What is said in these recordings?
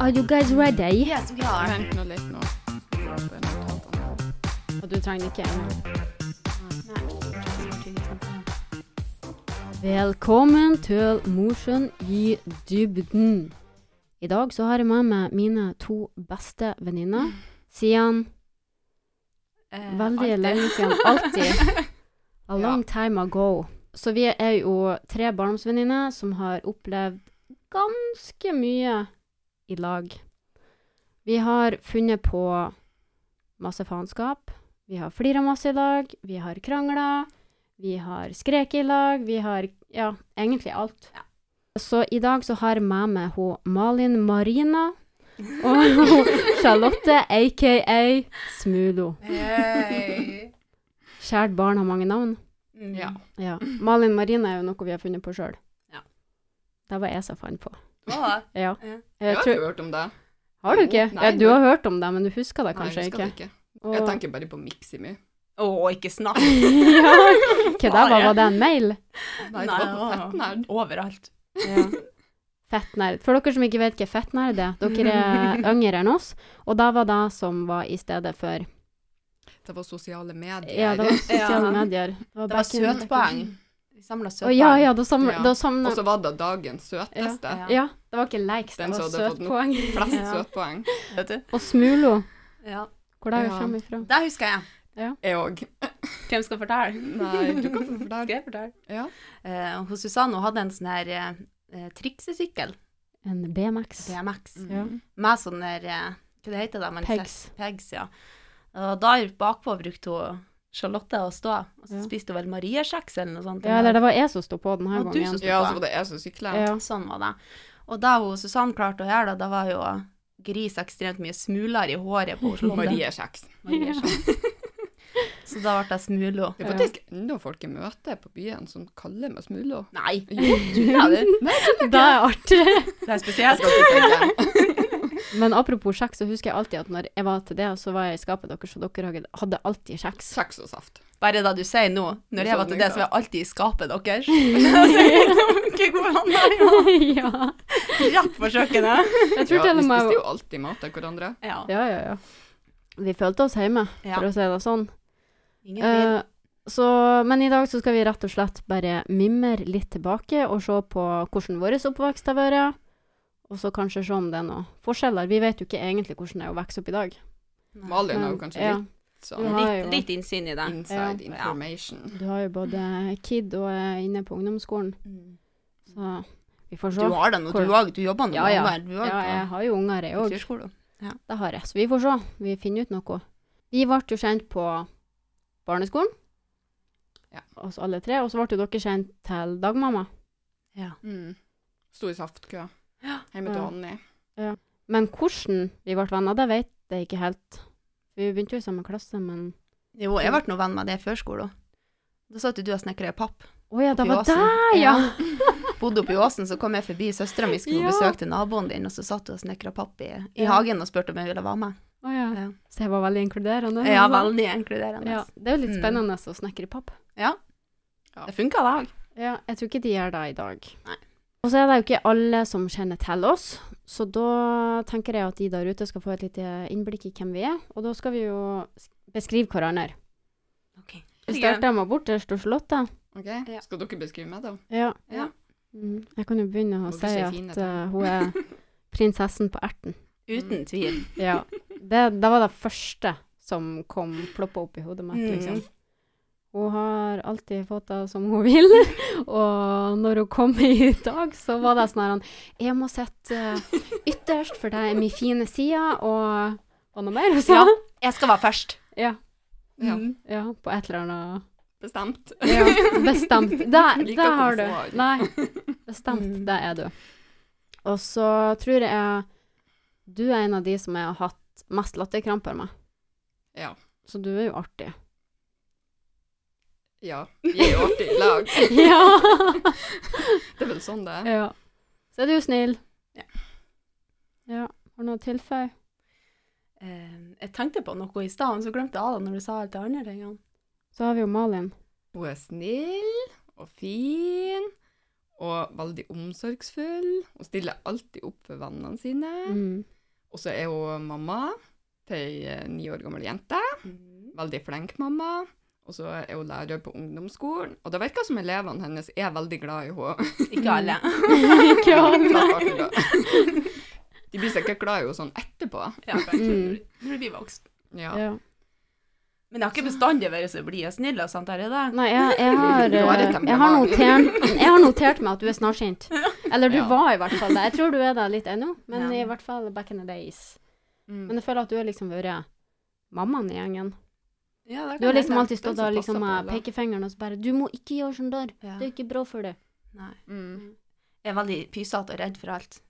Are you guys ready? Yes, we are. Vent nå litt nå. Og du trenger ikke en. Velkommen til Mosjøen i dybden. I dag så har jeg med meg mine to beste venninner. Siden Eh, veldig alltid. lenge siden. Alltid. A Ja. long time ago. Så vi er jo tre barndomsvenninner som har opplevd ganske mye i lag. Vi har funnet på masse faenskap. Vi har flira masse i lag. Vi har krangla. Vi har skreket i lag. Vi har ja, egentlig alt. Ja. Så i dag så har jeg med meg hun Malin Marina og Charlotte, aka Smulo. Hey. Kjært barn har mange navn. Mm. Ja. Ja. Malin Marina er jo noe vi har funnet på sjøl. Ja. Det var jeg som fant på. Hva? Ja. Ja. Jeg Jeg har tror, hørt om det. har du ikke? Nei, ja, du har hørt om det, men du husker det Nei, kanskje jeg husker ikke. det ikke. Jeg tenker bare på Miximy. Å, ikke snakk. ja. Hva da, var, var det en mail? Nei, det var på Fettnerd. Overalt. Ja. Fettnerd. For dere som ikke vet hva fettnerd er, dere er yngre enn oss, og da var det som var i stedet for Det var sosiale medier. Ja, det var sosiale Ja. medier. Det var back in- søtpoeng. Vi samla søtbarn. Oh, ja, ja, da samla Ja. da samla- Og så var det dagens søteste. Ja. Ja, det var ikke likes, det Den var som hadde fått søtpoeng. Flest søtpoeng. Vet du? Og Smulo, Ja. hvor det Ja. kommer ifra. Det husker jeg. Jeg òg. Hvem skal fortelle? Nei, du kan fortelle. Skal jeg fortelle? Ja. Eh, hun Susanne hun hadde en sånn her eh, eh, triksesykkel, En BMX. BMX, Ja. med sånn der eh, Hva det heter det? Pegs. Pegs, ja. Og der bakpå brukte hun Charlotte å stå, og så Ja. spiste hun vel mariekjeks eller noe sånt. Ja, eller det var jeg som sto på denne Og gangen. ja, så var det jeg som sykla. Ja. Sånn var det. Og da hun Susanne klarte å gjøre det, da var jo gris ekstremt mye smuler i håret på Charlotte. Mariekjeks. Så da ble jeg smulo. Det er faktisk enda folk jeg møter på byen som kaller meg Smulo. Nei, Jo, ja, det. Nei, Det er artig. Det er spesielt. Men apropos kjeks, så husker jeg alltid at når jeg var til det, så var jeg i skapet deres, og dere hadde- alltid kjeks. Kjeks og saft. Bare da du sier nå, når jeg var til det, så var jeg alltid i skapet deres. Er, ja. Rett på kjøkkenet. Jeg tror Ja, til vi og med spiste jo alltid mat av hverandre. Ja. Ja, ja, ja. Vi følte oss hjemme, Ja. for å si det sånn. Ingen. Eh, så, men i dag så skal vi rett og slett bare mimre litt tilbake og se på hvordan vår oppvekst har vært. Og så kanskje se om det er noen forskjeller. Vi vet jo ikke egentlig hvordan det er å vokse opp i dag. Malin har jo kanskje ja, litt sånn har Litt, litt innsyn i det. inside Ja. information. Du har jo både kid og er inne på ungdomsskolen, så vi får se. Du har det nå, Hvor- du òg. Du jobber nå Ja, med ja. unger. Du Ja, jeg har jo unger, jeg òg. Ja. Det har jeg. Så vi får se. Vi finner ut noe. Vi ble jo kjent på barneskolen, Ja. oss alle tre. Og så ble jo dere kjent til dagmamma. Ja. Mm. Sto i Ja. hjemme til Ja. Men hvordan vi ble venner, det vet jeg ikke helt. Vi begynte jo i samme klasse, men Jo, jeg ble nå venn med det i førskolen. Da satt jo du og snekra i papp. Å ja, det var deg, ja! Bodde oppe i åsen, så kom jeg forbi søstera mi skulle Ja. besøke naboen din, og så satt hun og snekra papp i, i Ja. hagen og spurte om jeg ville være med. Oh, ja. Ja, Så jeg var veldig inkluderende. ja altså. veldig inkluderende. Ja, det er jo litt Mm. spennende å snekre i papp. Ja. Ja. Det funka, det òg. Ja, jeg tror ikke de gjør det i dag. Nei. Og så er det jo ikke alle som kjenner til oss, så da tenker jeg at de der ute skal få et lite innblikk i hvem vi er, og da skal vi jo beskrive hverandre. Okay. Vi starter med borterst og Charlotte. Ok, Ja. Skal dere beskrive meg, da? Ja. Ja. Mm, jeg kan jo begynne å si at fine eh, hun er prinsessen på erten. Uten tvil. Ja. Det, det var det første som kom ploppa opp i hodet mitt, Mm. Hun har alltid fått det som hun vil, og når hun kom i dag, så var det sånn her Jeg må sitte eh, ytterst, for det er min fine side, og Og noe mer hun? Ja. Jeg skal være først. Ja. Ja. Mm. ja. På et eller annet Bestemt. Ja, bestemt. Det, det har du. Nei, bestemt. Mm. Det er du. Og så tror jeg du er en av de som jeg har hatt mest latterkramper med. Ja. Så du er jo artig. Ja. Vi er jo alltid i lag. ja. Det er vel sånn det er. ja. Så er du jo snill. Ja. Ja. Har du noe å tilføye? Eh, jeg tenkte på noe i stad, men så glemte jeg det når du sa alt det andre tingene. Så har vi jo Malin. Hun er snill og fin Og veldig omsorgsfull. Hun stiller alltid opp for vennene sine. Mm. Og så er hun mamma til ei eh, ni år gammel jente. Mm. Veldig flink mamma. Og så er hun lærer på ungdomsskolen. Og det virker som elevene hennes er veldig glad i henne. Ikke alle. Ikke alle. De blir sikkert glad i henne sånn etterpå. Ja, kanskje. Mm. Når du blir voksen. Ja. Ja. Men jeg har ikke bestandig vært så blid og snill og sånt, her i dag. Nei, jeg, jeg, har, eh, jeg, har notert, jeg har notert meg at du er snarsynt. Eller du Ja. var i hvert fall det. Jeg tror du er det litt ennå, men Ja. i hvert fall back in the days. Mm. Men jeg føler at du har liksom vært mammaen i gjengen. Ja, Du har liksom alltid stått og liksom pekefingeren og så bare 'Du må ikke gjøre sånn der. Ja. Det er ikke bra for deg'. Nei. Mm. Jeg er veldig pysete og redd for alt.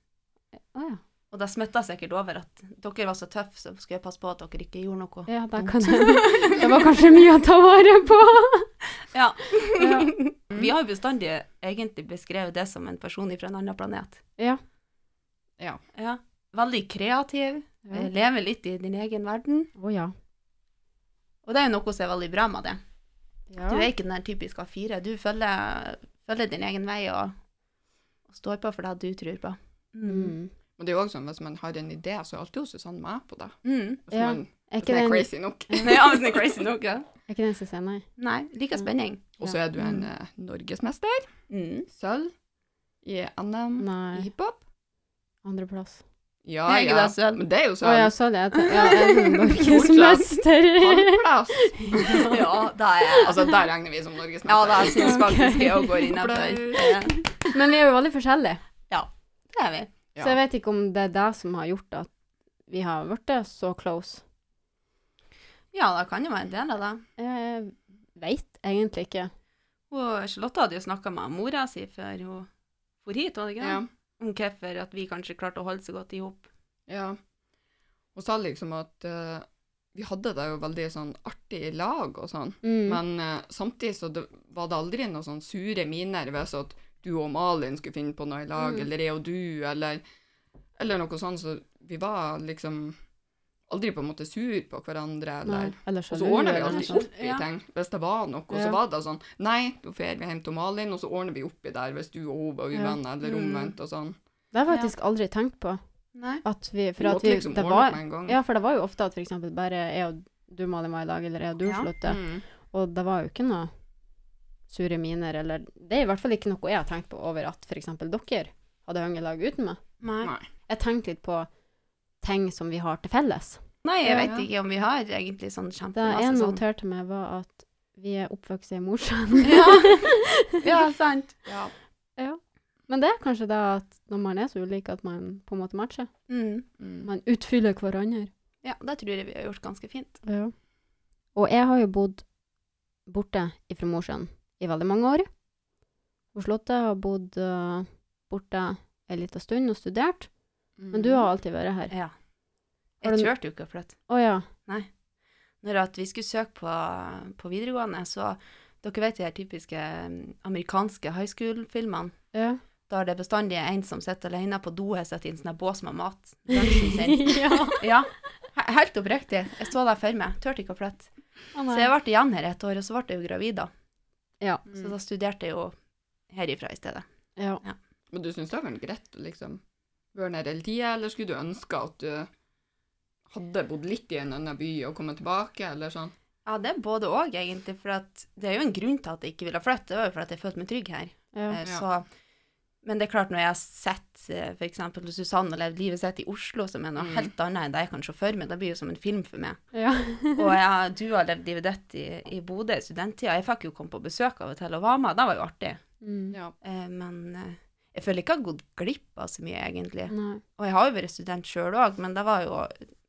Å ja. Og det smitta sikkert over at dere var så tøffe, så skulle jeg passe på at dere ikke gjorde noe. Ja, det kan jeg. Det var kanskje mye å ta vare på. Ja. Ja. Vi har jo bestandig egentlig beskrevet det som en person fra en annen planet. Ja. Ja. Ja. Veldig kreativ, eh, lever litt i din egen verden. Å ja. Og det er jo noe som er veldig bra med det. ja. Du er ikke den der typiske A4. Du følger, følger din egen vei og, og står på for det du tror på. Mm. Mm. Men det er jo også sånn, hvis man har en idé, så er alltid Susanne med på det. Mm. Hvis Ja. man Er hvis man er crazy nok. Ja, hvis det er crazy nok, ja. er ikke den som sier nei? Nei, liker spenning. Og så er du en eh, norgesmester, Mm. sølv, i NM i hiphop. Andreplass. Ja, er ja. det. Men det er jo Å ja, ja, sa det ja, jeg er norgesmester. Halvplass. Ja, det er Altså, der regner vi som norgesmester. Ja, det syns faktisk jeg òg går innafor. etter Men vi er jo veldig forskjellige. Ja, Det er vi. Ja. Så jeg vet ikke om det er det som har gjort at vi har blitt så close. Ja, det kan jo være en del av det. Jeg veit egentlig ikke. Og Charlotte hadde jo snakka med mora si før hun for hit, var det ikke det? Ja. Om hvorfor at vi kanskje klarte å holde så godt i hop. ja. Hun sa liksom at uh, vi hadde det jo veldig sånn artig i lag og sånn. Mm. Men uh, samtidig så det, var det aldri noen sånn sure miner hvis at du og Malin skulle finne på noe i lag, Mm. eller jeg og du, eller, eller noe sånt. Så vi var liksom aldri på en måte sur på hverandre, eller eller Og så ordner vi alltid opp i Ja. ting hvis det var noe. Og så var det sånn Nei, da drar vi hjem til Malin, og så ordner vi opp i der hvis du og hun var uvenner, eller Mm. omvendt og sånn. Det har jeg faktisk aldri tenkt på. Nei. At vi, for at vi, liksom det var, ja, for det var jo ofte at eksempel bare jeg og du Malin var i lag, eller jeg og du Ja. sluttet, Mm. Og det var jo ikke noe sure miner, eller Det er i hvert fall ikke noe jeg har tenkt på over at f.eks. dere hadde hengt i lag uten meg. Nei. Jeg tenkte litt på ting som vi har til felles. Nei, jeg Ja. vet ikke om vi har egentlig sånn Det ene jeg sånn. noterte meg, var at vi er oppvokst i Mosjøen. Ja. ja, sant. Ja. Men det er kanskje det at når man er så ulike, at man på en måte matcher. Mm. Mm. Man utfyller hverandre. Ja, det tror jeg vi har gjort ganske fint. Ja. Og jeg har jo bodd borte fra Mosjøen i veldig mange år. Og Slottet har bodd øh, borte en liten stund og studert, men du har alltid vært her. Ja. Jeg du- turte jo ikke å flytte. Å ja. Når at vi skulle søke på, på videregående, så Dere vet de her typiske mm, amerikanske high school-filmene? Ja. Da er det bestandig en som sitter alene på doet sitt i en sånn bås med mat. Ja. Ja, helt oppriktig. Jeg så der for meg. Turte ikke å flytte. Oh, Så jeg ble igjen her et år, og så ble jeg jo gravid da. Ja. Så da studerte jeg jo herifra i stedet. ja. Men du syns det var vært greit liksom være nede hele tida, eller skulle du ønske at du hadde bodd litt i en annen by og kommet tilbake, eller sånn? Ja, det er både og, egentlig. For at det er jo en grunn til at jeg ikke ville flytte. Det var jo fordi jeg følte meg trygg her. ja. Eh, Så, men det er klart, når jeg har sett f.eks. for eksempel Susanne levd livet sitt i Oslo, som er noe Mm. helt annet enn det jeg kan se for meg, det blir jo som en film for meg. ja. Og jeg, du har levd livet ditt i, i Bodø i studenttida. Jeg fikk jo komme på besøk av og til og var med. Det var jo artig. Mm. Ja. Eh, Men eh, jeg føler ikke jeg har gått glipp av så mye, egentlig. Nei. Og jeg har jo vært student sjøl òg, men det var jo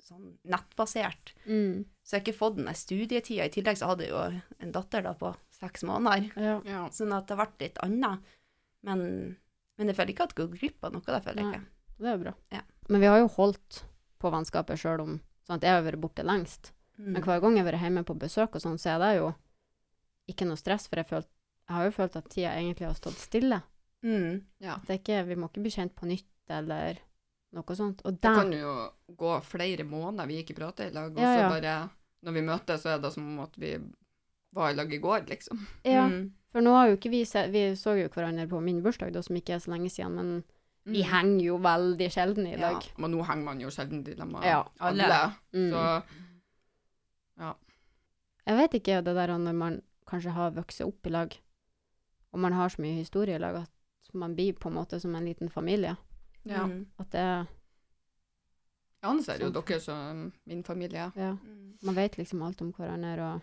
sånn nettbasert. Mm. Så jeg har ikke fått den studietida. I tillegg så hadde jeg jo en datter da på seks måneder. Ja. ja. Sånn at det ble litt annet. Men, men jeg føler ikke at jeg har gått glipp av noe. Det føler jeg Nei. ikke. Det er jo bra. Ja. Men vi har jo holdt på vennskapet sjøl om sånn at jeg har vært borte lengst. Mm. Men hver gang jeg har vært hjemme på besøk, og sånn, så er det jo ikke noe stress, for jeg, følt, jeg har jo følt at tida egentlig har stått stille. Mm. ja. Det er ikke, vi må ikke bli kjent på nytt, eller noe sånt. Og Det det, kan jo gå flere måneder vi ikke prater i lag, og Ja, så bare når vi møtes, så er det som om at vi var i lag i går, liksom. Ja, Mm. for nå har jo ikke vi sett Vi så jo hverandre på min bursdag, da, som ikke er så lenge siden, men vi Mm. henger jo veldig sjelden i Ja, lag. men nå henger man jo sjelden i lag med Ja, alle. alle. Mm. Så Jeg vet ikke det der når man kanskje har vokst opp i lag, og man har så mye historie i lag at man blir på en måte som en liten familie. ja. Mm. At det Jeg anser jo Sånn. dere som min familie. Ja. Mm. Man vet liksom alt om hverandre og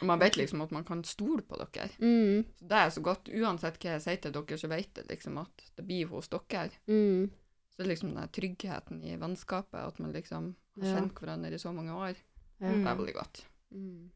Og man vet liksom at man kan stole på dere. mm, Så det er så godt. Uansett hva jeg sier til dere, så vet jeg liksom at det blir hos dere. mm, Så det er liksom den tryggheten i vennskapet, at man liksom har Ja. kjent hverandre i så mange år, ja. Det er veldig godt. Mm.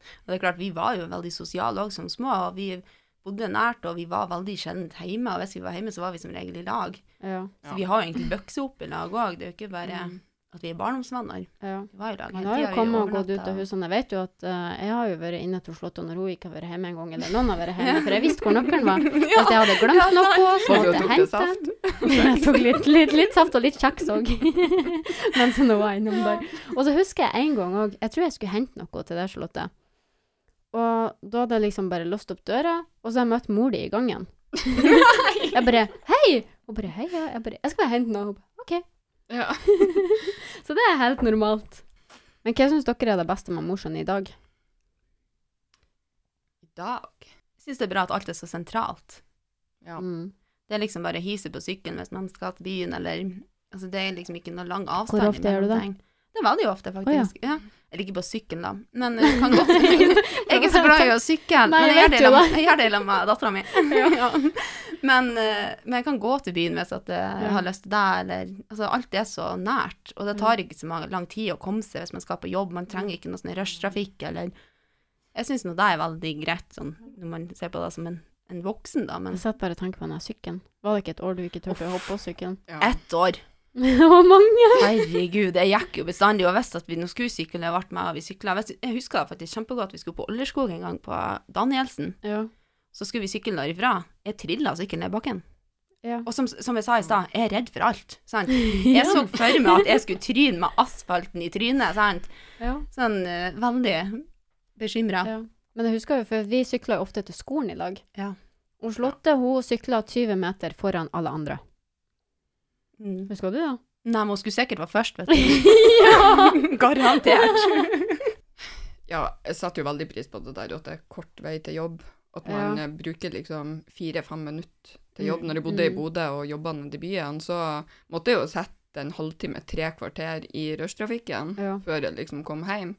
Og det er klart, vi var jo veldig sosiale òg som små, og vi bodde nært, og vi var veldig sjelden hjemme. Og hvis vi var hjemme, så var vi som regel i lag. Ja. Så vi har jo egentlig bøkse opp i lag òg. Det er jo ikke bare Mm. at vi er barndomsvenner. ja. Vi var i lag hele har jo kommet og gått ut av husene. Jeg vet jo at uh, jeg har jo vært inne til Slottet når hun ikke har vært hjemme en gang, eller noen har vært hjemme, for jeg visste hvor nøkkelen var. Hvis jeg hadde glemt noe, så måtte jeg hente den. Jeg tok litt, litt, litt saft og litt kjeks òg, mens hun var innom der. Og så husker jeg en gang òg, jeg tror jeg skulle hente noe til det Charlotte. Og da hadde jeg liksom bare låst opp døra, og så har jeg møtt mor di i gangen. jeg bare 'Hei!' Hun bare 'Hei, ja.' Jeg bare 'Jeg skal bare hente noe.' Hun bare 'OK'. Ja. Så det er helt normalt. Men hva syns dere er det beste med Mosjøen i dag? I dag? Jeg syns det er bra at alt er så sentralt. Ja. Mm. Det er liksom bare å hise på sykkelen hvis man skal til byen, eller Altså, det er liksom ikke noe lang avstand. Hvor ofte gjør du imellom det? var Det veldig ofte, faktisk. Oh, ja. Jeg ligger på sykkelen, da, men jeg kan godt Jeg er ikke så glad i å sykle, men jeg gjør det i sammen med dattera mi. men, eh, jeg kan gå til byen hvis jeg har lyst til det, eller Altså, alt er så nært, og det tar ikke så lang tid å komme seg hvis man skal på jobb. Man trenger ikke noe sånn rushtrafikk, eller Jeg syns nå det er veldig greit, sånn når man ser på det som en, en voksen, da, men Jeg setter bare tanke på den sykkelen. Var det ikke et år du ikke turte å hoppe på sykkelen? Ja. ett år det var mange! Herregud, jeg gikk jo bestandig og visste at vi nå skulle sykle, jeg ble med, og vi sykla. Jeg, husker det faktisk kjempegodt, vi skulle på Olderskog en gang på Danielsen. Ja. Så skulle vi sykle derifra. Jeg trilla sykkelen ned bakken. ja. Og som, som jeg sa i stad, jeg er redd for alt. Sant? Jeg så for meg at jeg skulle tryne med asfalten i trynet. Sant? ja. Sånn uh, veldig bekymra. ja. Men jeg husker jo, for vi sykla jo ofte til skolen i lag. Ja. Charlotte hun sykla 20 meter foran alle andre. Mm. Husker du det? Nei, men hun skulle sikkert være først, vet du. ja! Garantert. ja, jeg satte jo veldig pris på det der at det er kort vei til jobb. At man Ja. eh, bruker liksom fire-fem minutter til jobb. Mm, Når jeg bodde i mm. Bodø og jobba nede i byen, så måtte jeg jo sette en halvtime, tre kvarter i rushtrafikken Ja. før jeg liksom kom hjem.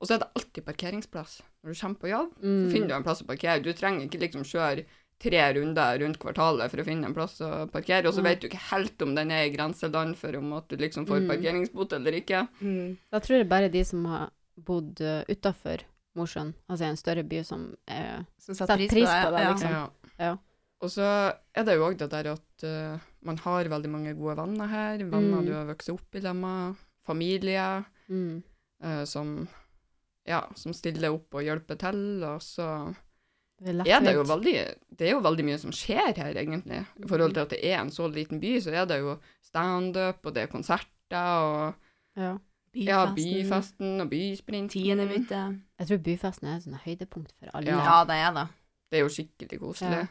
Og så er det alltid parkeringsplass. Når du kommer på jobb, så Mm. finner du en plass å parkere. Du trenger ikke liksom kjøre tre runder rundt kvartalet for å finne en plass å parkere, og så vet du ikke helt om den er i grenseland for om at du liksom får Mm. parkeringsbot eller ikke. Mm. Da tror jeg bare de som har bodd uh, utafor Mosjøen, altså i en større by som er Som setter pris på det, det liksom. Ja. Ja. Og så er det jo òg det der at uh, man har veldig mange gode venner her. Venner Mm. du har vokst opp i sammen. Familie mm. uh, som, ja, som stiller opp og hjelper til. Og så Det er er det jo veldig Det er jo veldig mye som skjer her, egentlig. I forhold til at det er en så liten by, så er det jo standup, og det er konserter, og Ja. ja, Byfesten. byfesten og bysprinten. Tiende bytte. Jeg tror byfesten er et høydepunkt for alle. Ja. Ja, det er det. Det er jo skikkelig koselig. Ja.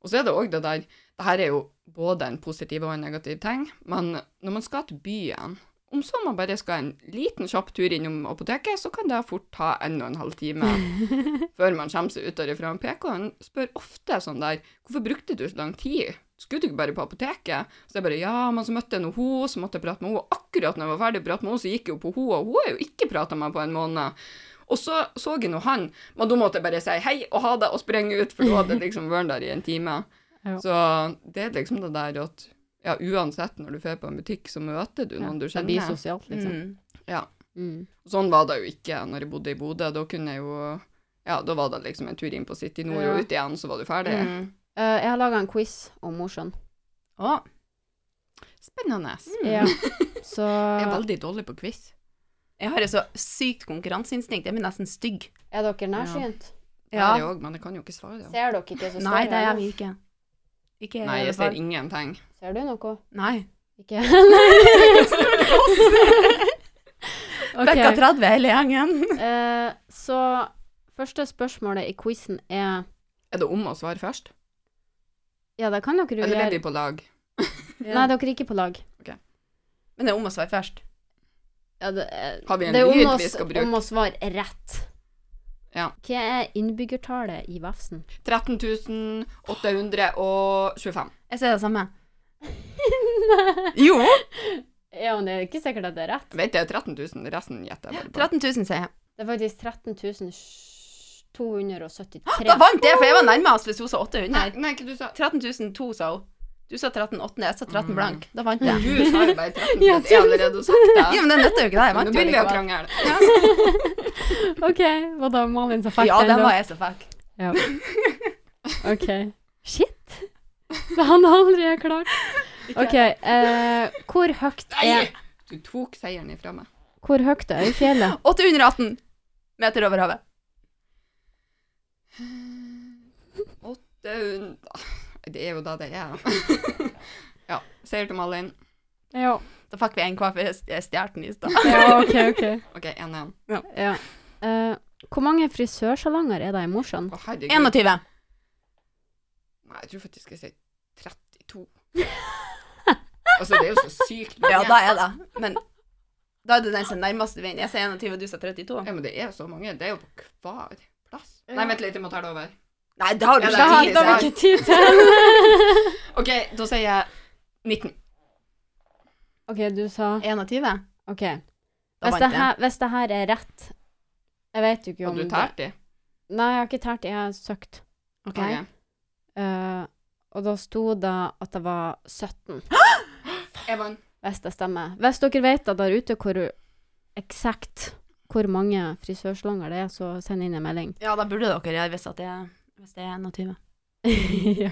Og så er det òg det der Det her er jo både en positiv og en negativ ting, men når man skal til byen Om så man bare skal en liten kjapp tur innom apoteket, så kan det fort ta en og en halv time før man kommer seg ut derifra. PK-en spør ofte sånn der 'Hvorfor brukte du så lang tid? Skulle du ikke bare på apoteket?' Så jeg bare 'Ja, men så møtte jeg nå hun, så måtte jeg prate med henne.' Og akkurat når jeg var ferdig å prate med henne, så gikk jeg jo på henne, og hun har jo ikke prata med meg på en måned. Og så så jeg nå han, men da måtte jeg bare si hei og ha det og sprenge ut, for da hadde jeg liksom vært der i en time. Ja. Så det er liksom det der at ja, uansett når du drar på en butikk, så møter du Ja, noen du Det blir sosialt, liksom. Mm. Ja. Mm. Sånn var det jo ikke når jeg bodde i Bodø. Da kunne jeg jo Ja, da var det liksom en tur inn på City Nord Ja. og ut igjen, så var du ferdig. Mm. Uh, jeg har laga en quiz om Mosjøen. Å, Spennende. Ja. Så Jeg er veldig dårlig på quiz. jeg har et så sykt konkurranseinstinkt. Jeg blir nesten stygg. er dere nærsynt? Ja. Ja. Jeg òg, men jeg kan jo ikke svare. Ser dere ikke så Nei, det er vi ikke. Ikke Nei, jeg ser ingenting. Ser du noe? Nei. Ikke? Bekka OK. 30 hele gjengen. uh, så første spørsmålet i quizen er Er det om å svare først? Ja, det kan dere jo Eller er de på lag? Nei, dere er ikke på lag. Men det er om å svare først. Ja, det, er, Har vi en lyd vi skal bruke? Det er om å svare rett. Ja. Hva er innbyggertallet i Vefsn? 13.825. Jeg sier det samme. Nei. Jo! Ja, men det er ikke sikkert at det er rett. Vet jeg 13 000, resten gjetter jeg bare på. 13 000, sier jeg. Det er faktisk 13 273. Da vant jeg, for jeg var nærmest hvis hun sa 800. Nei, nei, ikke du sa 13 002 sa hun. Du sa 13 800, jeg sa 13 blank. Da vant jeg. Du sa jo bare 13 Ja, 000. Jeg allerede sagt det. Ja, men det nytter jo ikke det. Jeg vant jo begynner vi å likevel. Ja. OK, var det Malin som fikk Ja, den? var jeg så fikk. Ja. OK. Shit! Det han aldri er klart. OK. Eh, hvor høyt er Nei! Du tok seieren ifra meg. Hvor høyt er fjellet? 818 meter over havet. 800 Det er jo da det er. ja. Seier til Malin. Ja. Da fikk vi en hver, for den i stad. ja OK, OK. OK, 1-1. Ja. Eh, hvor mange frisørsalonger er det i Mosjøen? Å, herregud. 21. Nei, jeg tror faktisk jeg sier 32. altså, det er jo så sykt mange. Ja, da er det. Men da er det den som er nærmeste veien. Jeg sier 21, og du sier 32. Ja, men det er så mange. Det er jo på hver plass. Ja. Nei, vent litt, jeg må ta det over. Nei, det har du Ja, Det det ikke det tid har til. vi ikke tid til. OK, da sier jeg 19. OK, du sa 21. OK. Hvis det, her, hvis det her er rett Jeg vet jo ikke Har om du det- tært i? Nei, jeg har ikke tært, jeg har søkt. Ok. okay. Uh, og da sto det at det var 17, Jeg vant. hvis det stemmer. Hvis dere vet der ute hvor eksakt hvor mange frisørslanger det er, så send inn en melding. Ja, da burde dere gjøre hvis, at det, er- hvis det er 21. ja.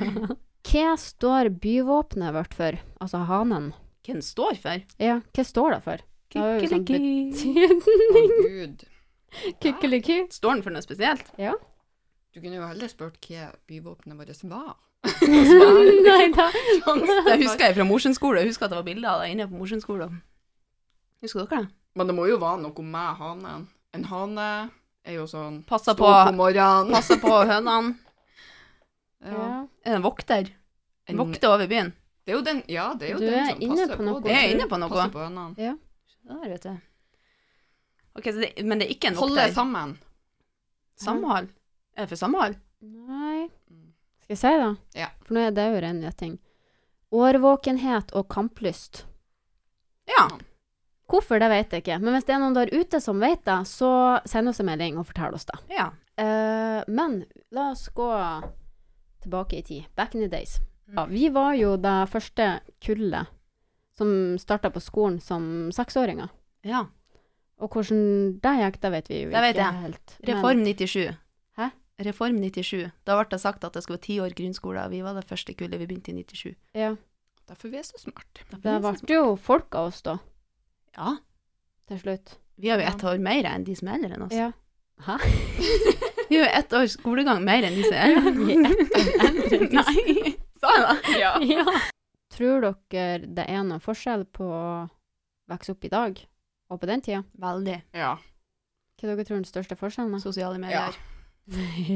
Hva står byvåpenet vårt for? Altså hanen. Hva den står for? Ja, hva står det for? Sånn Å, gud. Kykkeliky. Står den for noe spesielt? Du kunne jo heller spurt hva byvåpenet vårt var. Nei da. Det husker jeg fra Mosjøen skole. Jeg husker at det var bilder av deg inne på Mosjøen skole. Husker dere det? Men det må jo være noe med hanen. En hane er jo sånn Passer på, på passer på hønene. Ja. Ja. Er det en vokter? En- Vokter over byen. Det er jo den, ja, det er jo Du den er som inne passer på noe. det. Jeg er inne på noe. Passer på hønene. Der, vet du. Ok, så det, Men det er ikke en vokter? Holde sammen. Samhold? Er det for samhold? Nei Skal jeg si det? Ja. For nå er det jo ren gjetting. Årvåkenhet og kamplyst. Ja. Hvorfor, det vet jeg ikke. Men hvis det er noen der ute som vet det, så send oss en melding og fortell oss det. ja. Uh, men la oss gå tilbake i tid. Back in the days. Mm. Ja, vi var jo det første kullet som starta på skolen som seksåringer. ja. Og hvordan det gikk, det vet vi jo Det vet ikke jeg. helt. Men- Reform 97. Hæ? Reform 97. Da ble det sagt at det skulle være ti år grunnskole, og vi var det første kullet. Vi begynte i 97. Ja, Derfor vi er så smart. det ble jo folk av oss da, Ja. til slutt. Vi har jo Ja. ett år mer enn de som er eldre enn oss. Ja. Hæ? Vi har jo ett års skolegang mer enn de som er eldre. Er enn som- Nei, sa jeg det? Ja. Ja. Tror dere det er noen forskjell på å vokse opp i dag og på den tida? Veldig. ja. Hva dere tror er den største forskjellen? da? Sosiale medier.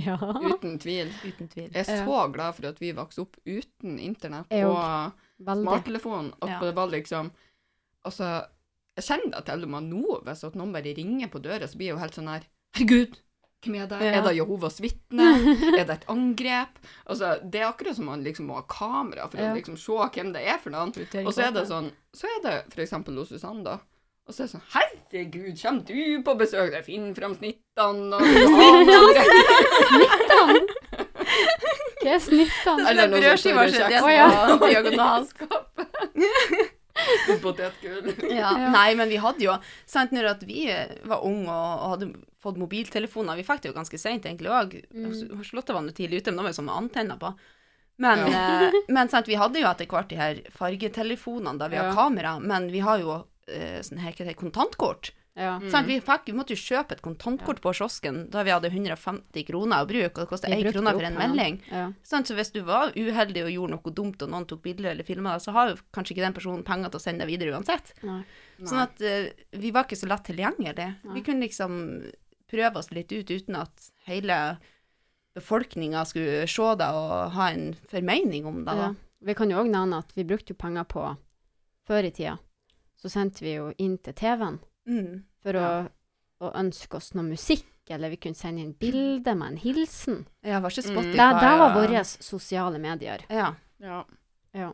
ja. Uten tvil. Uten tvil. Jeg er så glad for at vi vokste opp uten internett og smarttelefon. At Ja. det var liksom Altså, jeg kjenner det til og med nå, hvis at noen bare ringer på døra, så blir jeg jo helt sånn her Herregud, hvem er det? Ja. Er det Jehovas vitne? er det et angrep? Altså, det er akkurat som man liksom må ha kamera for Ja. å liksom se hvem det er for noen. Og så er det sånn Så er det eksempel hos Susanne, da. Og så er det sånn Herregud, kommer du på besøk? Jeg finner fram snittene og Hva er snittene? Eller noe sånt brødskiva tørre skjedd, kjeks det ja. var diagonalsk. Potetgull. Ja. Nei, men vi hadde jo Sant når at vi var unge og, og hadde fått mobiltelefoner Vi fikk det jo ganske seint egentlig òg. Mm. Charlotte var nå tidlig ute, men da var jo sånn med antenner på. Men, ja. men sant, vi hadde jo etter hvert de her fargetelefonene der vi Ja. har kamera, men vi har jo eh, sånn her, kontantkort. Ja. Mm. Sant? Vi, fikk, vi måtte jo kjøpe et kontantkort på kiosken da vi hadde 150 kroner å bruke, og det kostet Vi 1 brukte krone for en melding. Ja. Sånn, Så hvis du var uheldig og gjorde noe dumt, og noen tok bilder eller filma deg, så har jo kanskje ikke den personen penger til å sende deg videre uansett. Nei. Sånn at uh, vi var ikke så lett tilgjengelige. Vi kunne liksom prøve oss litt ut uten at hele befolkninga skulle se det og ha en formening om det. Ja. Vi kan jo òg nevne at vi brukte jo penger på Før i tida så sendte vi jo inn til TV-en Mm. for Ja. å, å ønske oss noe musikk, eller vi kunne sende inn bilde med en hilsen. Ja, var ikke Mm. Det, det var våre sosiale medier. Ja. Ja.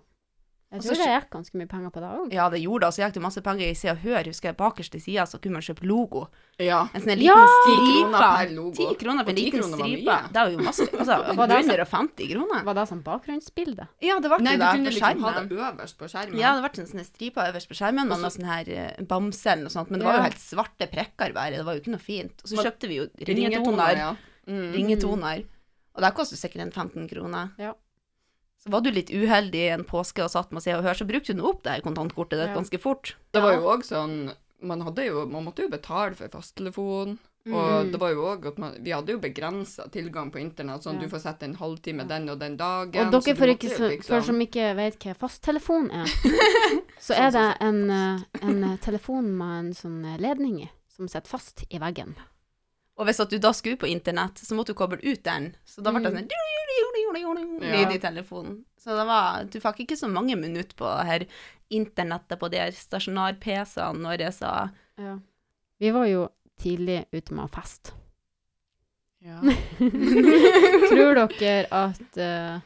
Jeg tror det gikk ganske mye penger på det òg. ja, det gjorde det. Og så gikk det masse penger i Se og Hør. Husker jeg bakerst i sida så kunne man kjøpe logo. ja. En sånn liten Ja! liten 10 kroner stripe. per 10 kroner for en liten stripe. Det var jo masse Altså, Var det altså- 150 kroner. Var det som bakgrunnsbilde? Ja, det ble Nei, jo du kunne liksom ha det øverst på skjermen. Ja, det ble en sånn stripe øverst på skjermen med Og noe sånn her eh, bamse eller noe sånt, men det var jo helt svarte prikker bare, det var jo ikke noe fint. Og så kjøpte vi jo Ringetoner, ringetoner, ja. Mm. ringetoner, og det koster sikkert en 15 kroner. Ja. Så var du litt uheldig en påske og satt med se og Hør, så brukte du opp det her kontantkortet ditt Ja. ganske fort. Det var jo òg sånn man, hadde jo, man måtte jo betale for fasttelefon. Og Mm. det var jo også at man, vi hadde jo begrensa tilgang på internett, sånn Ja. du får sette en halvtime Ja. den og den dagen. Og dere for, ikke, så, liksom- for som ikke vet hva fasttelefon er, så er det en, eh, en telefon med en sånn eh, ledning i, som sitter fast i veggen. Og hvis at du da skulle på internett, så måtte du koble ut den, så da ble det Mm. sånn lyd i telefonen. Så det var, du fikk ikke så mange minutter på her internettet på de her stasjonar-PC-ene når jeg sa Ja. Vi var jo tidlig ute med å feste. Ja. Tror dere at uh,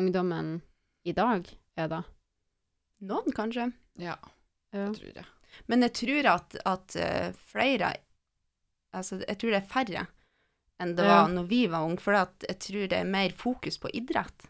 ungdommen i dag er det? noen, kanskje. ja, Ja. tror jeg. Men jeg tror at, at eh, flere Altså, jeg tror det er færre enn det Ja. var når vi var unge, for jeg tror det er mer fokus på idrett.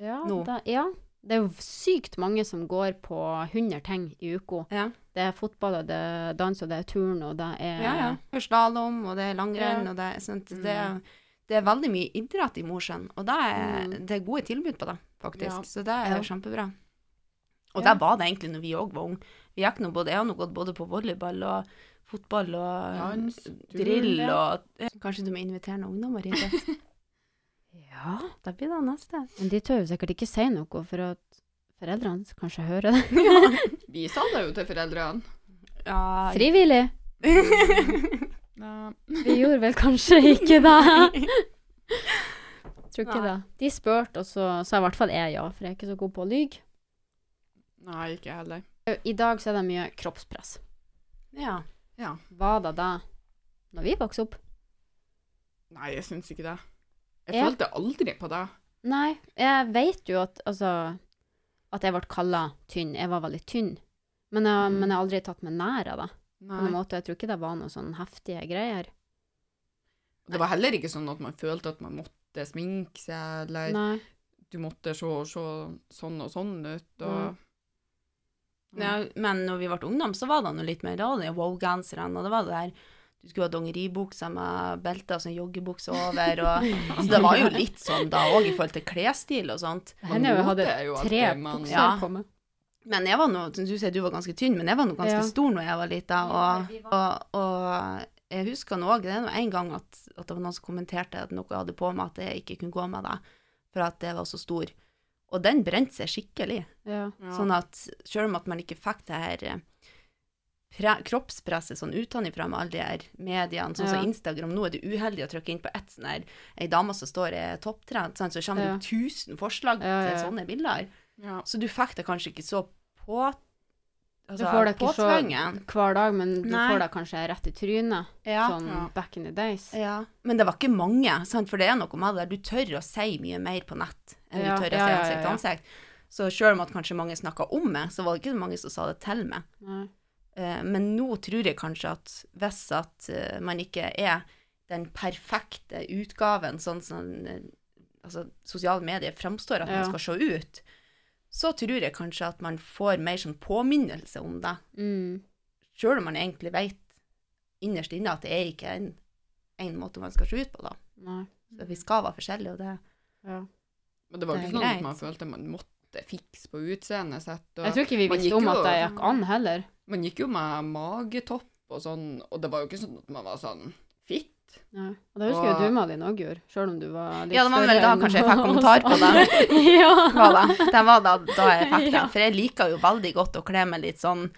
Ja, Nå. da, ja. Det er jo sykt mange som går på 100 ting i uka. Ja, Det er fotball, og det er dans, og det er turn, og det er ja. ja. Er Slalåm, og det er langrenn, og det er sånt. Mm. Det, er- det er veldig mye idrett i Mosjøen, og det er, Mm. det er gode tilbud på det, faktisk. Så det er kjempebra. Og det var det egentlig når vi òg var unge. Vi gikk nå både, jeg har nå gått både på volleyball og fotball og Dans, drill ja. og Kanskje du må invitere noen ungdommer hit? Ja, Da blir det neste. men de tør jo sikkert ikke si noe, for at foreldrene kanskje hører det. Vi sa det jo til foreldrene. Ja, Frivillig. Vi gjorde vel kanskje ikke det. Tror ikke det. De spurte, og så sa i hvert fall jeg ja, for jeg er ikke så god på å lyge. Nei, ikke heller. I dag så er det mye kroppspress. ja. Ja. Var det det når vi vokste opp? Nei, jeg syns ikke det. Jeg jeg følte aldri på det. Nei, jeg vet jo at altså At jeg ble kalla tynn. Jeg var veldig tynn. Men jeg, Mm. men jeg har aldri tatt meg nær av det. På noen måte. Jeg tror ikke det var noen sånn heftige greier. Det var heller ikke sånn at man følte at man måtte sminke seg, eller Nei. du måtte se, se sånn og sånn ut. Og... Ja, men når vi ble ungdom, så var det noe litt mer da, Det wow-genserne, og det var det der du skulle ha dongeribukse med belte og sånn joggebukse over, og så det var jo litt sånn da òg i forhold til klesstil og sånt. Henne hadde tre bukser Ja. på meg. Men jeg var nå, du sier, du var ganske tynn, men jeg var nå ganske Ja. stor når jeg var lita, og, og, og jeg husker nå òg, det er nå en gang at, at det var noen som kommenterte at noe jeg hadde på meg, at jeg ikke kunne gå med det, for at jeg var så stor. Og den brente seg skikkelig. Ja. Sånn at selv om at man ikke fikk det her eh, kroppspresset sånn utenfra med alle de her mediene, sånn Ja. som Instagram, nå er det uheldig å trykke inn på ett sånn her, ei dame som står i topptrent, sånn, så kommer Ja. det tusen forslag Ja, ja, til sånne bilder. Ja. Så du fikk det kanskje ikke så på altså, Du får det ikke så hver dag, men du Nei. får det kanskje rett i trynet. Ja. Sånn Ja. back in the days. ja. Men det var ikke mange, sant? for det er noe med det der, du tør å si mye mer på nett enn Ja, du tør å se si ansikt til ansikt. Så selv om at kanskje mange snakka om meg, så var det ikke så mange som sa det til meg. Eh, Men nå tror jeg kanskje at hvis at eh, man ikke er den perfekte utgaven, sånn som eh, altså, sosiale medier fremstår at man skal se ut, så tror jeg kanskje at man får mer sånn påminnelse om det, Mm. sjøl om man egentlig vet innerst inne at det er ikke en, en måte man skal se ut på, da. Nei. Så vi skal være forskjellige, og det Ja. Men det var Det ikke sånn greit. at man følte man måtte fikse på utseendet sitt. og- Jeg tror ikke vi man visste om jo- at det gikk an heller. Man gikk jo med magetopp og sånn, og det var jo ikke sånn at man var sånn fitt. Ja. Og det husker jo du med din òg gjorde, sjøl om du var litt Ja, det var vel da kanskje jeg fikk kommentar på det. ja. Var det? det var da, da jeg fikk. Ja. For jeg liker jo veldig godt å kle meg litt sånn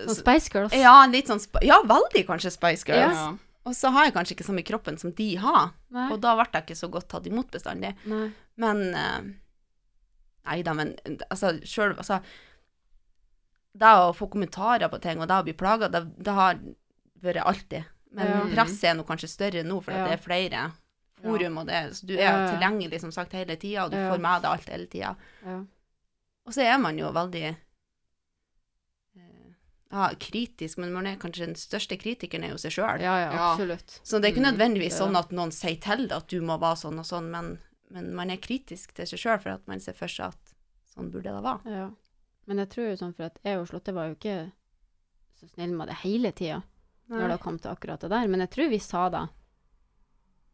Sånn Spice Girls. Ja, litt sånn sp Ja, veldig kanskje Spice Girls. Ja. Og så har jeg kanskje ikke i kroppen som de har, Nei. og da ble jeg ikke så godt tatt imot bestandig. Nei. Men eh, Nei da, men altså sjøl Altså Det å få kommentarer på ting, og det å bli plaga, det, det har vært alltid. Men Ja. presset er nå kanskje større nå, for Ja. det er flere forum, og det, så du er jo tilgjengelig som sagt hele tida, og du får med deg alt hele tida. Ja. Og så er man jo veldig ja, kritisk, men man er kanskje den største kritikeren er jo seg sjøl. ja, ja, absolutt. Så det er ikke Mm, nødvendigvis ja. sånn at noen sier til deg at du må være sånn og sånn, men, men man er kritisk til seg sjøl for at man ser for seg at sånn burde det være. Ja. Men jeg tror jo sånn, for at jeg og Slåtte var jo ikke så snille med det hele tida, når det kom til akkurat det der. Men jeg tror vi sa det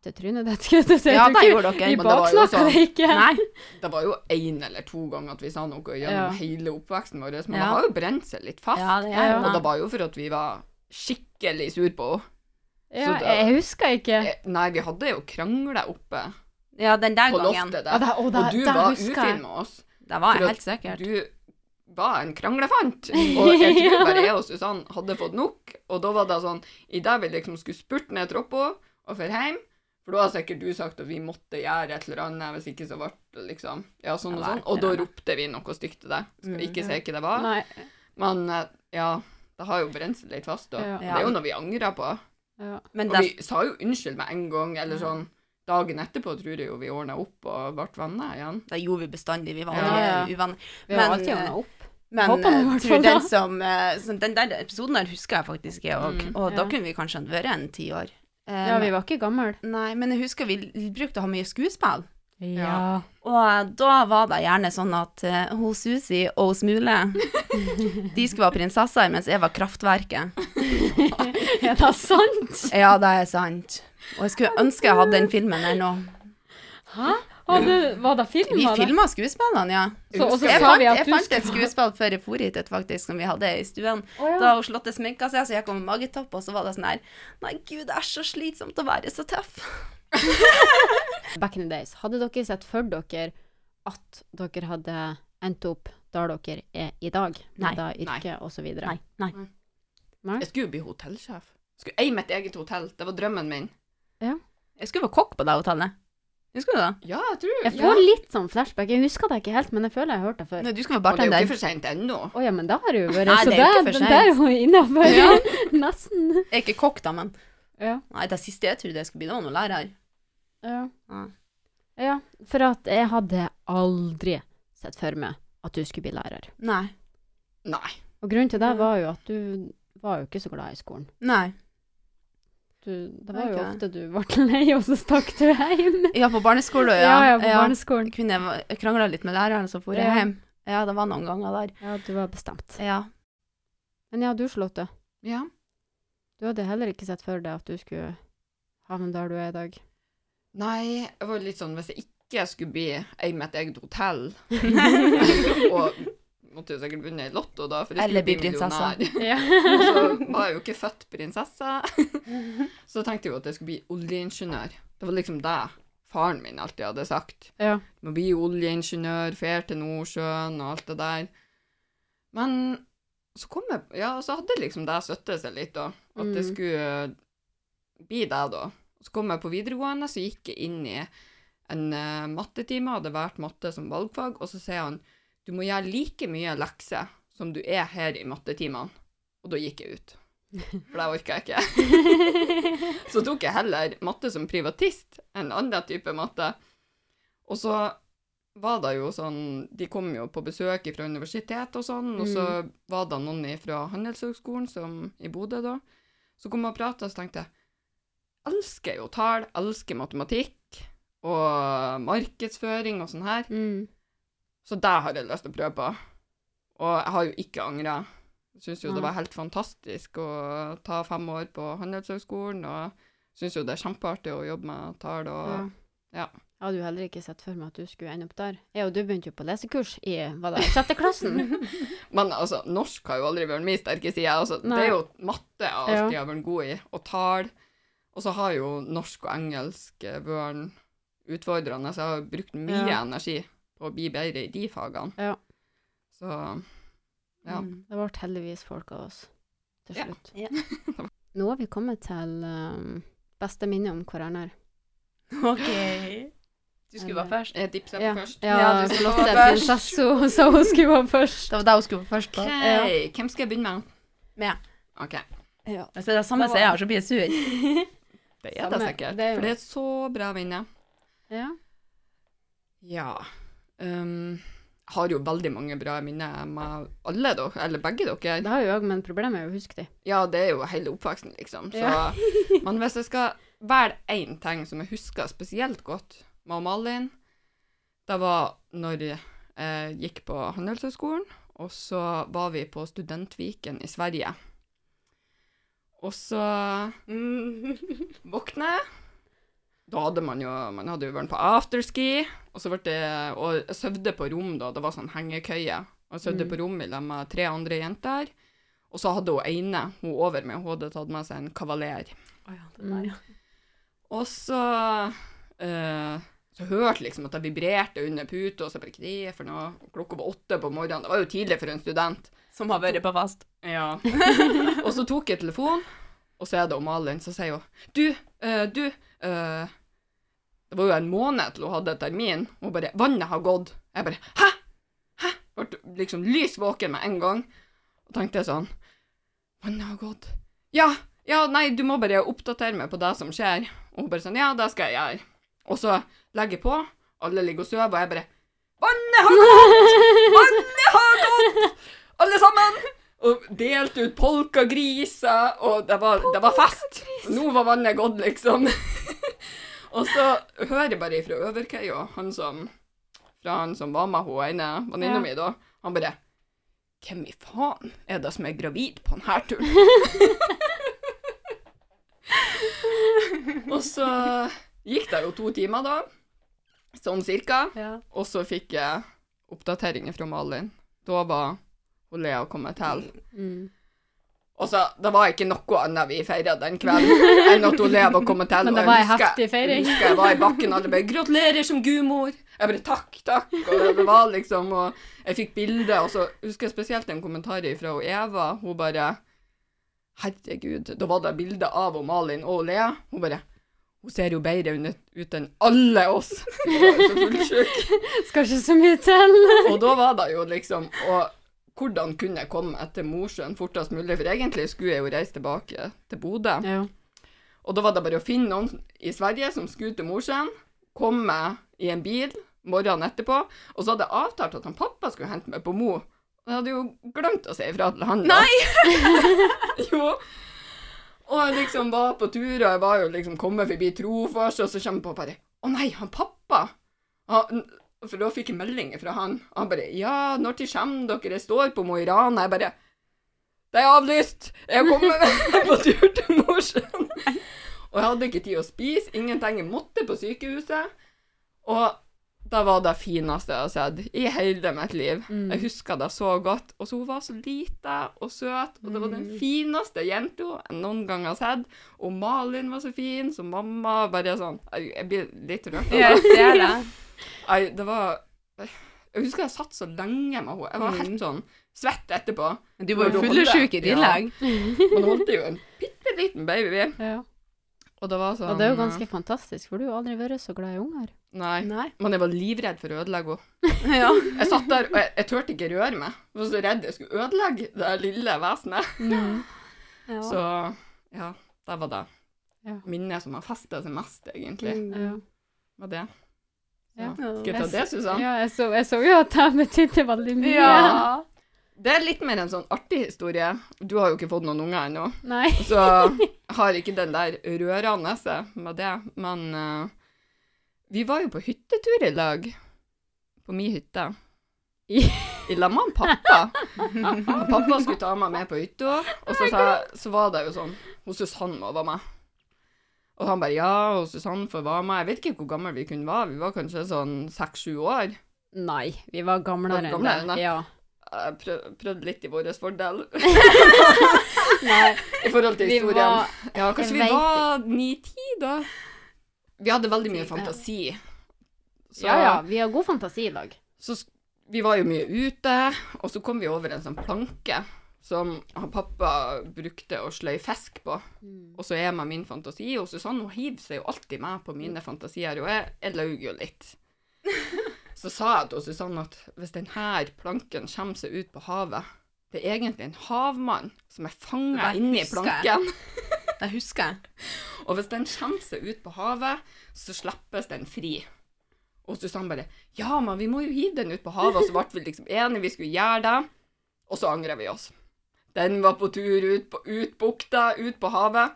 til trynet ditt, skulle jeg si. Ja, det gjorde dere. Vi baksnakka sånn- det ikke. Nei. Det var jo én eller to ganger at vi sa noe gjennom Ja. hele oppveksten vår, men Ja. det har jo brent seg litt fast. Ja, det er ja. Og det. var jo for at vi var skikkelig sur på henne. Ja, det- jeg husker ikke. Eh, Nei, vi hadde jo krangla oppe Ja, den der på gangen. loftet Ja, der. det, og det, Og du var ufin med oss. Det var jeg helt sikkert. Du var en kranglefant. Og jeg tror bare jeg og Susann hadde fått nok. Og da var det sånn Idet vi liksom skulle spurte ned trappa og dra hjem For da har sikkert du sagt at vi måtte gjøre et eller annet, hvis ikke så ble det liksom Ja, sånn og sånn. Og da ropte vi noe stygt til deg. Skal Mm, ikke si hva det var. Nei. Men eh, ja, det har jo brent seg litt fast, da. Ja. Det er jo noe vi angrer på. Ja. Men Og vi sa jo unnskyld med en gang, eller sånn Dagen etterpå tror jeg jo vi ordna opp og ble venner igjen. det gjorde vi bestandig. Vi var aldri ja. uvenner. Vi har Men, alltid eh, ordna opp. Men hvert tror den det. som eh, så Den der episoden der husker jeg faktisk jeg òg, Mm. og da Ja. kunne vi kanskje vært en ti år. Eh, Ja, vi var ikke gamle. Nei, men jeg husker vi brukte å ha mye skuespill. Ja. Og da var det gjerne sånn at uh, hun Susi og hun Smule De skulle være prinsesser, mens jeg var Kraftverket. Er det sant? Ja, det er sant. Og jeg skulle ønske jeg hadde den filmen ennå. Hæ? Hadde, var det film? Vi filma skuespillene, ja. Så, så Jeg fant, jeg fant et skuespill før jeg for hit, faktisk, som vi hadde i stuen. Oh, ja. Da hun Slåtte sminka seg, så jeg kom med magetopp, og så var det sånn her Nei, gud, det er så slitsomt å være så tøff. Back in the days, hadde dere sett for dere at dere hadde endt opp der dere er i dag, med da yrke osv.? Nei. Nei. Nei? Jeg skulle bli hotellsjef. Skulle eie mitt eget hotell. Det var drømmen min. Jeg skulle være kokk på det hotellet. Husker du det? Ja, jeg tror Jeg får litt sånn flashback. Jeg husker det ikke helt, men jeg føler jeg har hørt det før. Nei, du skulle være Og det er jo ikke for seint ennå. Å ja, men det har du jo vært. Nei, så det er jo ikke for det er jo innafor. Ja. Nesten. Jeg er ikke kokk, da, men Ja. Nei, det siste jeg trodde jeg skulle bli, det var noen lærer. Ja. Ja. ja. For at jeg hadde aldri sett for meg at du skulle bli lærer. Nei. Nei. Og grunnen til det var jo at du var jo ikke så glad i skolen. Nei. Du, det Var jo ofte du ble lei, og så stakk du hjem. Ja, på barneskole, Ja, ja. ja, på barneskolen. Jeg kunne krangla litt med læreren, så for jeg Ja. hjem. Ja, det var noen ganger der. Ja, du var bestemt. Ja. Men ja, du Charlotte. Ja. Du hadde heller ikke sett for deg at du skulle havne der du er i dag. Nei, jeg var litt sånn Hvis jeg ikke skulle bli eid med et eget hotell Og måtte jo sikkert vunnet i Lotto, da, for jeg Eller skulle bli millionær. Ja. Så var jeg jo ikke født prinsesse. Så tenkte jeg jo at jeg skulle bli oljeingeniør. Det var liksom det faren min alltid hadde sagt. ja. Du må bli oljeingeniør, fer til Nordsjøen og alt det der. Men så kom jeg Ja, så hadde liksom det støttet seg litt, da. At det Mm. skulle bli det, da. Så kom jeg på videregående, så gikk jeg inn i en uh, mattetime, hadde valgt matte som valgfag, og så sier han du må gjøre like mye lekser som du er her i mattetimene. Og da gikk jeg ut. For det orka jeg ikke. Så tok jeg heller matte som privatist enn annen type matte. Og så var det jo sånn De kom jo på besøk fra universitetet og sånn, og så var det noen fra Handelshøgskolen som i Bodø, da. Så kom og prata, så tenkte jeg elsker jo tall, elsker matematikk og markedsføring og sånn her. Mm. Så det har jeg lyst til å prøve på. Og jeg har jo ikke angra. Syns jo det var helt fantastisk å ta fem år på Handelshøgskolen, og syns jo det er kjempeartig å jobbe med tall og Ja. ja. Jeg hadde jo heller ikke sett for meg at du skulle ende opp der. Jeg og du begynte jo på lesekurs i hva da, sjette klassen. Men altså, norsk har jo aldri vært min sterke side. Altså, det er jo matte jeg alltid Ja. har vært god i, og tall. Og så har jo norsk og engelsk eh, vært utfordrende, så jeg har brukt mye Ja. energi på å bli bedre i de fagene. Ja. Så ja. Mm. Det ble heldigvis folk av oss til slutt. Ja. Nå har vi kommet til um, beste minne om hverandre. OK. Du skulle være først. Jeg tipser Ja, først. ja, Ja, du skulle være først. sa hun skulle være først. Det var det hun skulle være først på. Ok, Hvem skal jeg begynne med? Med. OK. Ja. Hvis det er Det samme som jeg har, så blir jeg sur. Det er det sikkert. det er jo- For det er et så bra minne. ja. Ja. Um, har jo veldig mange bra minner med alle dere, eller begge dere. Det har jo òg, men problemet er jo å huske dem. Ja, det er jo hele oppveksten, liksom. Så, Ja. men hvis jeg skal velge én ting som jeg husker spesielt godt med Malin, det var når jeg gikk på Handelshøyskolen, og så var vi på Studentviken i Sverige. Og så våkna jeg. Da hadde man jo Man hadde jo vært på afterski, og så ble det Og jeg sovde på rom, da. Det var sånn hengekøye. Og jeg sovde Mm. på rom sammen med tre andre jenter. Og så hadde hun ene, hun over meg, hun hadde tatt med seg en kavaler. Oh, ja, det der, ja. Og så eh, Så hørte liksom at det vibrerte under puta, og så bare Hva er det for noe? Klokka var åtte på morgenen. Det var jo tidlig for en student. Som har vært på fast. Ja. og så tok jeg telefonen, og så er det om Malin, så sier hun Du, eh, du eh, Det var jo en måned til hun hadde termin. Hun bare 'Vannet har gått'. Jeg bare 'Hæ?' Hæ? Ble liksom lys våken med en gang. Og tenkte sånn 'Vannet har gått'. Ja, ja, nei, du må bare oppdatere meg på det som skjer. Og hun bare sånn 'Ja, det skal jeg gjøre'. Og så legger jeg på, alle ligger og sover, og jeg bare 'Vannet har gått! Vannet har gått!' Alle sammen! Og delte ut polkagriser, og det var, det var fest. Nå var vannet gått, liksom. Og så hører jeg bare ifra Øverkøya, han som fra han som var med hun ene venninna Ja. mi da, han bare Hvem i faen er det som er gravid på denne turen? og så gikk det jo to timer, da. Sånn cirka. Ja. Og så fikk jeg oppdateringer fra Malin. Da var hun Lea kommet til. Mm. Og så, det var ikke noe annet vi feira den kvelden enn at hun lever og kommer til. Men det var en heftig feiring. Jeg husker jeg var i bakken, og alle bare 'Gratulerer som gudmor'. Jeg bare 'takk, takk'. Og det var liksom Og jeg fikk bilde, og så husker jeg spesielt en kommentar fra Eva. Hun bare 'Herregud'. Da var det bilde av Malin og Lea. Hun bare 'Hun ser jo bedre ut ut enn alle oss'. Hun var jo så fullsjuk. Skal ikke så mye til. Og da var det jo liksom Og hvordan kunne jeg komme etter Mosjøen fortest mulig? For egentlig skulle jeg jo reise tilbake til Bodø. Ja. Og da var det bare å finne noen i Sverige som skulle til Mosjøen, komme i en bil morgenen etterpå, og så hadde jeg avtalt at han pappa skulle hente meg på Mo. Og jeg hadde jo glemt å si ifra til han. da. jo. Og jeg liksom var på tur, og jeg var jo liksom kommet forbi Trofors, og så kommer jeg på bare Å nei, han pappa! Han, for da fikk jeg meldinger fra han. Og han bare Ja, når til kommer dere? Jeg står på Mo i Rana. Jeg bare Det er avlyst! Jeg kommer på tur til Mosjøen. Og jeg hadde ikke tid å spise, ingenting. Jeg måtte på sykehuset. Og det var det fineste jeg har sett i hele mitt liv. Mm. Jeg husker det så godt. Og så hun var så lita og søt, og det var den Mm. fineste jenta jeg noen gang har sett. Og Malin var så fin, så mamma bare sånn jeg blir litt rørt. Ja, Jeg ser det. Nei, det var Jeg husker jeg satt så lenge med henne. Jeg var helt Mm. sånn svett etterpå. Men du var jo fyllesyk i tillegg. Ja. Man holdt jo en bitte liten baby. Ja. Og det var sånn Og det er jo ganske fantastisk, for du har aldri vært så glad i unger. Nei. Nei. Men jeg var livredd for å ødelegge henne. Ja. Jeg satt der, og jeg, jeg turte ikke røre meg. Jeg var så redd jeg skulle ødelegge det lille vesenet. ja. Så ja, det var det. Ja. Minnet som har festa seg mest, egentlig. Mm. Ja. Var det. Ja. Skal jeg ta det, Susann? Ja, jeg så, jeg så jo at det betydde veldig mye. Ja. Det er litt mer en sånn artig historie. Du har jo ikke fått noen unger ennå, Nei. så har ikke den der rørende med det. Men uh, vi var jo på hyttetur i lag. På mi hytte. I- I lag med pappa. Og pappa skulle ta meg med på hytta, og så, så, så var det jo sånn Hun Susanne må være med. Og han bare ja, og Susanne får være med. Jeg vet ikke hvor gammel vi kunne være, vi var kanskje sånn seks-sju år. Nei, vi var gamlere enn det? Ja. Jeg prøv, prøvde litt i vår fordel Nei, i forhold til historien. var ja, kanskje vi var ni-ti da. Vi hadde veldig mye fantasi. Så, Ja ja, vi har god fantasi i dag. så vi var jo mye ute, og så kom vi over en sånn planke som han pappa brukte å sløye fisk på. Og så er med min fantasi, og Susanne hun hiver seg jo alltid med på mine fantasier, og jeg, jeg laug jo litt. Så sa jeg til Susanne at hvis denne planken kommer seg ut på havet, det er egentlig en havmann som er fanga inni planken. Det husker jeg. Og hvis den kommer seg ut på havet, så slippes den fri. Og Susanne bare Ja, men vi må jo hive den ut på havet. Og så ble vi liksom enige, vi skulle gjøre det. Og så angrer vi oss. Den var på tur ut på ut bukta, ut på havet.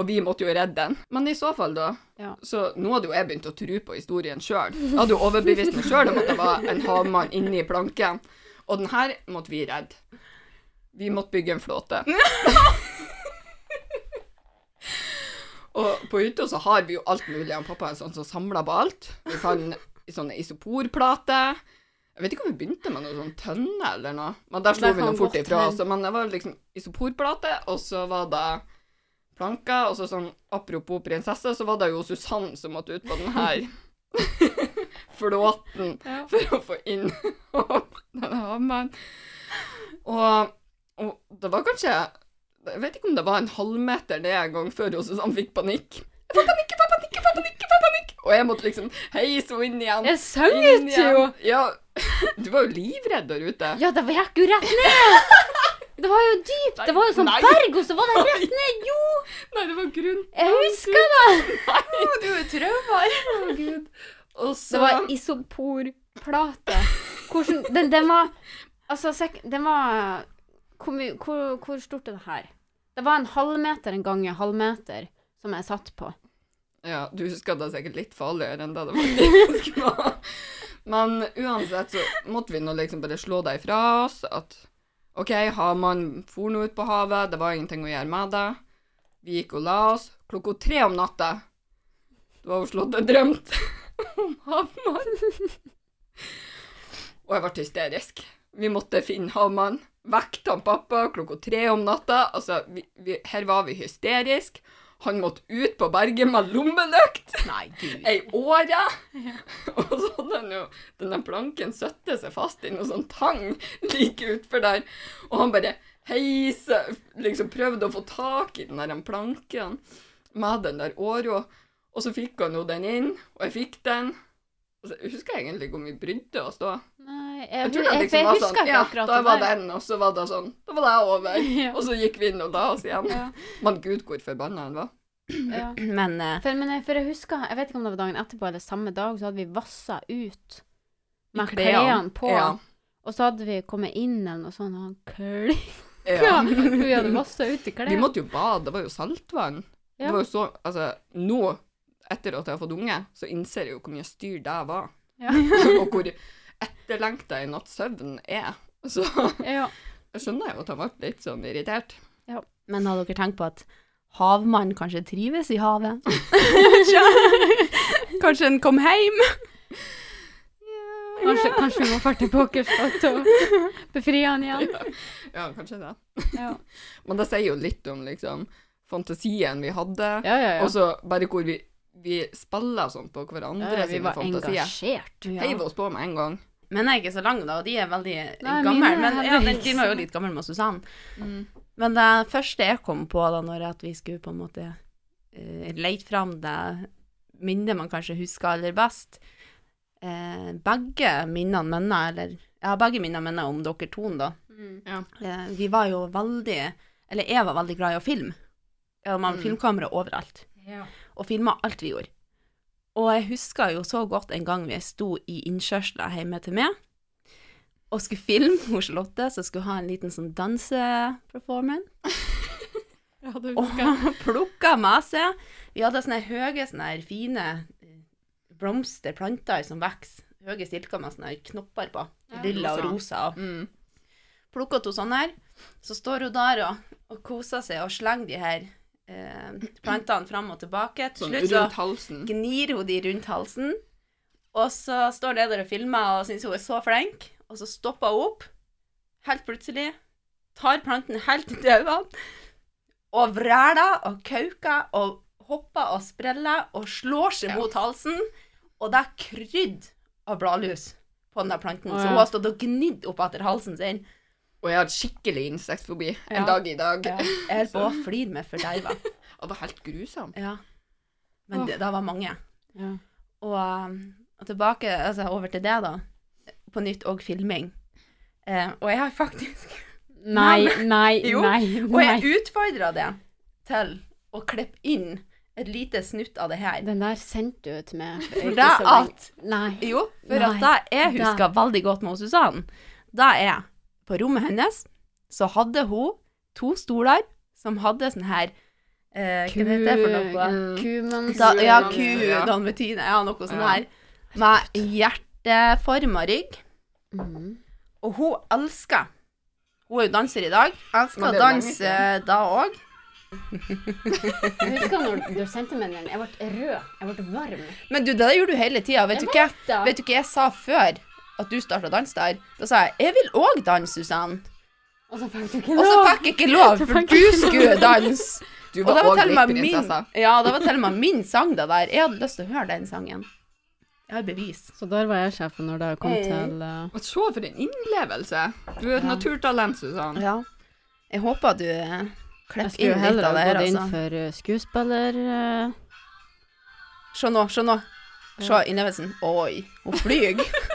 Og vi måtte jo redde den. Men i så fall, da Ja. Så nå hadde jo jeg begynt å tro på historien sjøl. Jeg hadde jo overbevist meg sjøl om at det var en havmann inni planken. Og den her måtte vi redde. Vi måtte bygge en flåte. Og på hytta så har vi jo alt mulig. Han pappa er sånn som samler på alt. Vi fant sånne isoporplater. Jeg vet ikke om vi begynte med noe sånn tønne eller noe, men der slo vi noe fort ifra. Også, men det var liksom isoporplate, og så var det planker, og så sånn apropos prinsesse, så var det jo Susann som måtte ut på den her flåten Ja. for å få inn denne hammeren. Og, og det var kanskje Jeg vet ikke om det var en halvmeter det en gang før Susann fikk panikk. Får panikk, få panikk, få panikk! få panikk! Og jeg måtte liksom heise henne inn igjen. Jeg sang inn ikke jo! Ja, du var jo livredd der ute. Ja, det gikk jo rett ned! Det var jo dypt. Det var jo sånn Nei. berg, og så var det rett ned. Jo! Nei, det var grunn. Jeg husker det! Du er traumer. Å, Gud. Og så Det var isoporplate. Hvordan Den, den var Altså, sek, den var hvor, hvor, hvor stort er det her? Det var en halvmeter en gang en halvmeter som jeg satt på. Ja, du husker det er sikkert litt farligere enn det det faktisk var. Men uansett så måtte vi nå liksom bare slå det ifra oss at OK, havmannen for nå ut på havet, det var ingenting å gjøre med det. Vi gikk og la oss. Klokka tre om natta Det var slått hadde drømt om havmannen. Og jeg ble hysterisk. Vi måtte finne havmannen. Vekket han pappa klokka tre om natta. Altså, vi, vi, her var vi hysterisk. Han måtte ut på berget med lommelykt Nei, gud. ei åre. Og så hadde han jo denne planken søtte seg fast i noe sånn tang like utfor der. Og han bare heise, liksom prøvde å få tak i den der planken med den der åra. Og så fikk han jo den inn, og jeg fikk den. Og så jeg husker egentlig ikke om vi brydde oss da. Jeg, Jeg jeg, tror det jeg, liksom var husker sånn, ikke ja, da var der. den, og så var det sånn, da var det over. Ja. Og så gikk vi inn og la oss igjen. Ja. Men gud, hvor forbanna han var. Ja. Men uh, For, men jeg, for jeg husker, jeg vet ikke om det var dagen etterpå eller samme dag, så hadde vi vassa ut med klærne. klærne på. Ja. Og så hadde vi kommet inn eller noe sånt, og han klikka. Ja. Vi hadde vassa ut i Vi måtte jo bade, det var jo saltvann. Ja. Det var jo så, altså, nå, etter at jeg har fått unge, så innser jeg jo hvor mye styr det var. Ja. og hvor etterlengta i natts søvn er. Så Ja. jeg skjønner jo at han ble litt sånn irritert. Men har dere tenkt på at havmannen kanskje trives i havet? kanskje han kom hjem? Kanskje, kanskje vi må dra til Pokerslott og befri han igjen. Ja, kanskje det. Ja, Men det sier jo litt om liksom fantasien vi hadde, ja, ja. og så bare hvor vi, vi spiller sånn på hverandre ja, vi var fantasier. engasjert. Heiv oss på med en gang. Men jeg er ikke så lang, da, og de er veldig Nei, gamle. Men ja, den, de var jo litt gamle med Susann. Mm. Men det første jeg kom på da, når at vi skulle på en måte uh, leite fram det minnet man kanskje husker aller best uh, Begge minnene minner, eller Ja, begge minnene minner om dere to, da. Mm. Ja. Uh, vi var jo veldig Eller jeg var veldig glad i å filme. Ja, man Mm. filmkamera overalt. Ja. Og filma alt vi gjorde. Og jeg husker jo så godt en gang vi sto i innkjørsla hjemme til meg og skulle filme hos Charlotte, så skulle ha en liten sånn danseperformance. Ja, Og han plukka med seg Vi hadde sånne høye, sånne fine blomsterplanter blomster, planter som vokser. Høye stilker med sånne knopper på. Ja, Lilla og rosa. rosa. Mm. Plukka to sånne her. Så står hun der og, og koser seg og slenger de her eh, plantene fram og tilbake. Til Sånn slutt så gnir hun de rundt halsen. Og så står det der og filmer og syns hun er så flink, og så stopper hun opp helt plutselig, tar planten helt til øynene, og vræler og kauker og hopper og spreller og slår seg Ja. mot halsen, og det er krydd av bladlus på den der planten, Å, så hun har stått og gnidd opp etter halsen sin. Og jeg hadde skikkelig insektfobi en dag i dag. Ja. Jeg holdt på å flire meg forderva. Det var helt grusomt. Ja. Men det, det var mange. Ja. Og, um, og tilbake, altså over til det, da. På nytt og filming. Eh, og jeg har faktisk Nei, nei, Jo, nei. Og jeg utfordra det til å klippe inn et lite snutt av det her. Den der sendte du til meg. for det at Nei. Jo, for Nei, at det jeg husker veldig godt med Susann, det er på rommet hennes så hadde hun to stoler som hadde sånn her eh, Hva heter det for noe? Kumans... Da, ja, Ku- dalmatine, ja, noe sånt Ja. her. Med hjerteforma rygg. Mm. Og hun elsker Hun er jo danser i dag. Elsker å danse da òg. Jeg husker når du sendte meg den. Jeg ble rød. Jeg ble varm. Men du, det gjorde du hele tida. Vet, vet, vet du hva jeg sa før at du starta å danse der? Da sa jeg 'jeg vil òg danse, Susann'. Og så fikk du ikke Og så fikk jeg ikke lov, for du skulle danse. Du var og min prinsessa. Ja, det var til og med min sang, da der. Jeg hadde lyst til å høre den sangen. Jeg har bevis. Så der var jeg sjefen når det kom hey. til uh, Og Se for en innlevelse. Du er et Ja. naturtalent, Susann. Ja. Jeg håper du eh, klipper inn litt av det her, gått inn altså. for uh, skuespiller... Uh, Se nå, se nå. Se innlevelsen. Oi, hun flyr.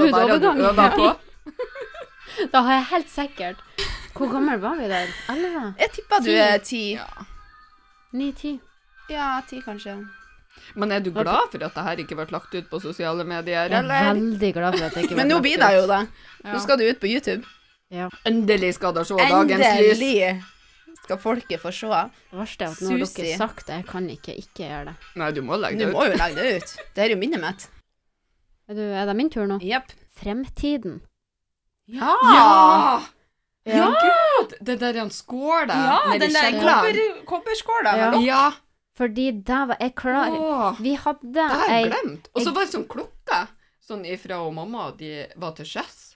der har du på. Da har jeg helt sikkert Hvor gammel var vi der? Elleve? Jeg tipper du er ti. Ja. Ni-ti? Ja, ti kanskje. Men er du glad for at det her ikke ble lagt ut på sosiale medier, Jeg er veldig glad for at det ikke Men ble nå lagt blir det jo det. Nå skal du ut på YouTube. Endelig skal det se dagens lys. Endelig skal folket få se. Det verste er at nå har dere sagt det. Jeg kan ikke ikke gjøre det. Nei, du må legge Du må jo legge det ut. Det er jo minnet mitt. Er, du, er det min tur nå? Jepp. Fremtiden. Ja! Ja! Ja. Ja, gud! Det der er en skål der. Ja, nedi den der kjelleren. kobber, kobberskåla. Ja. Ja, Fordi der var jeg klar Åh, Vi hadde det har jeg glemt. Og så var det sånn klokke. Sånn ifra og mamma, de var til sjøs.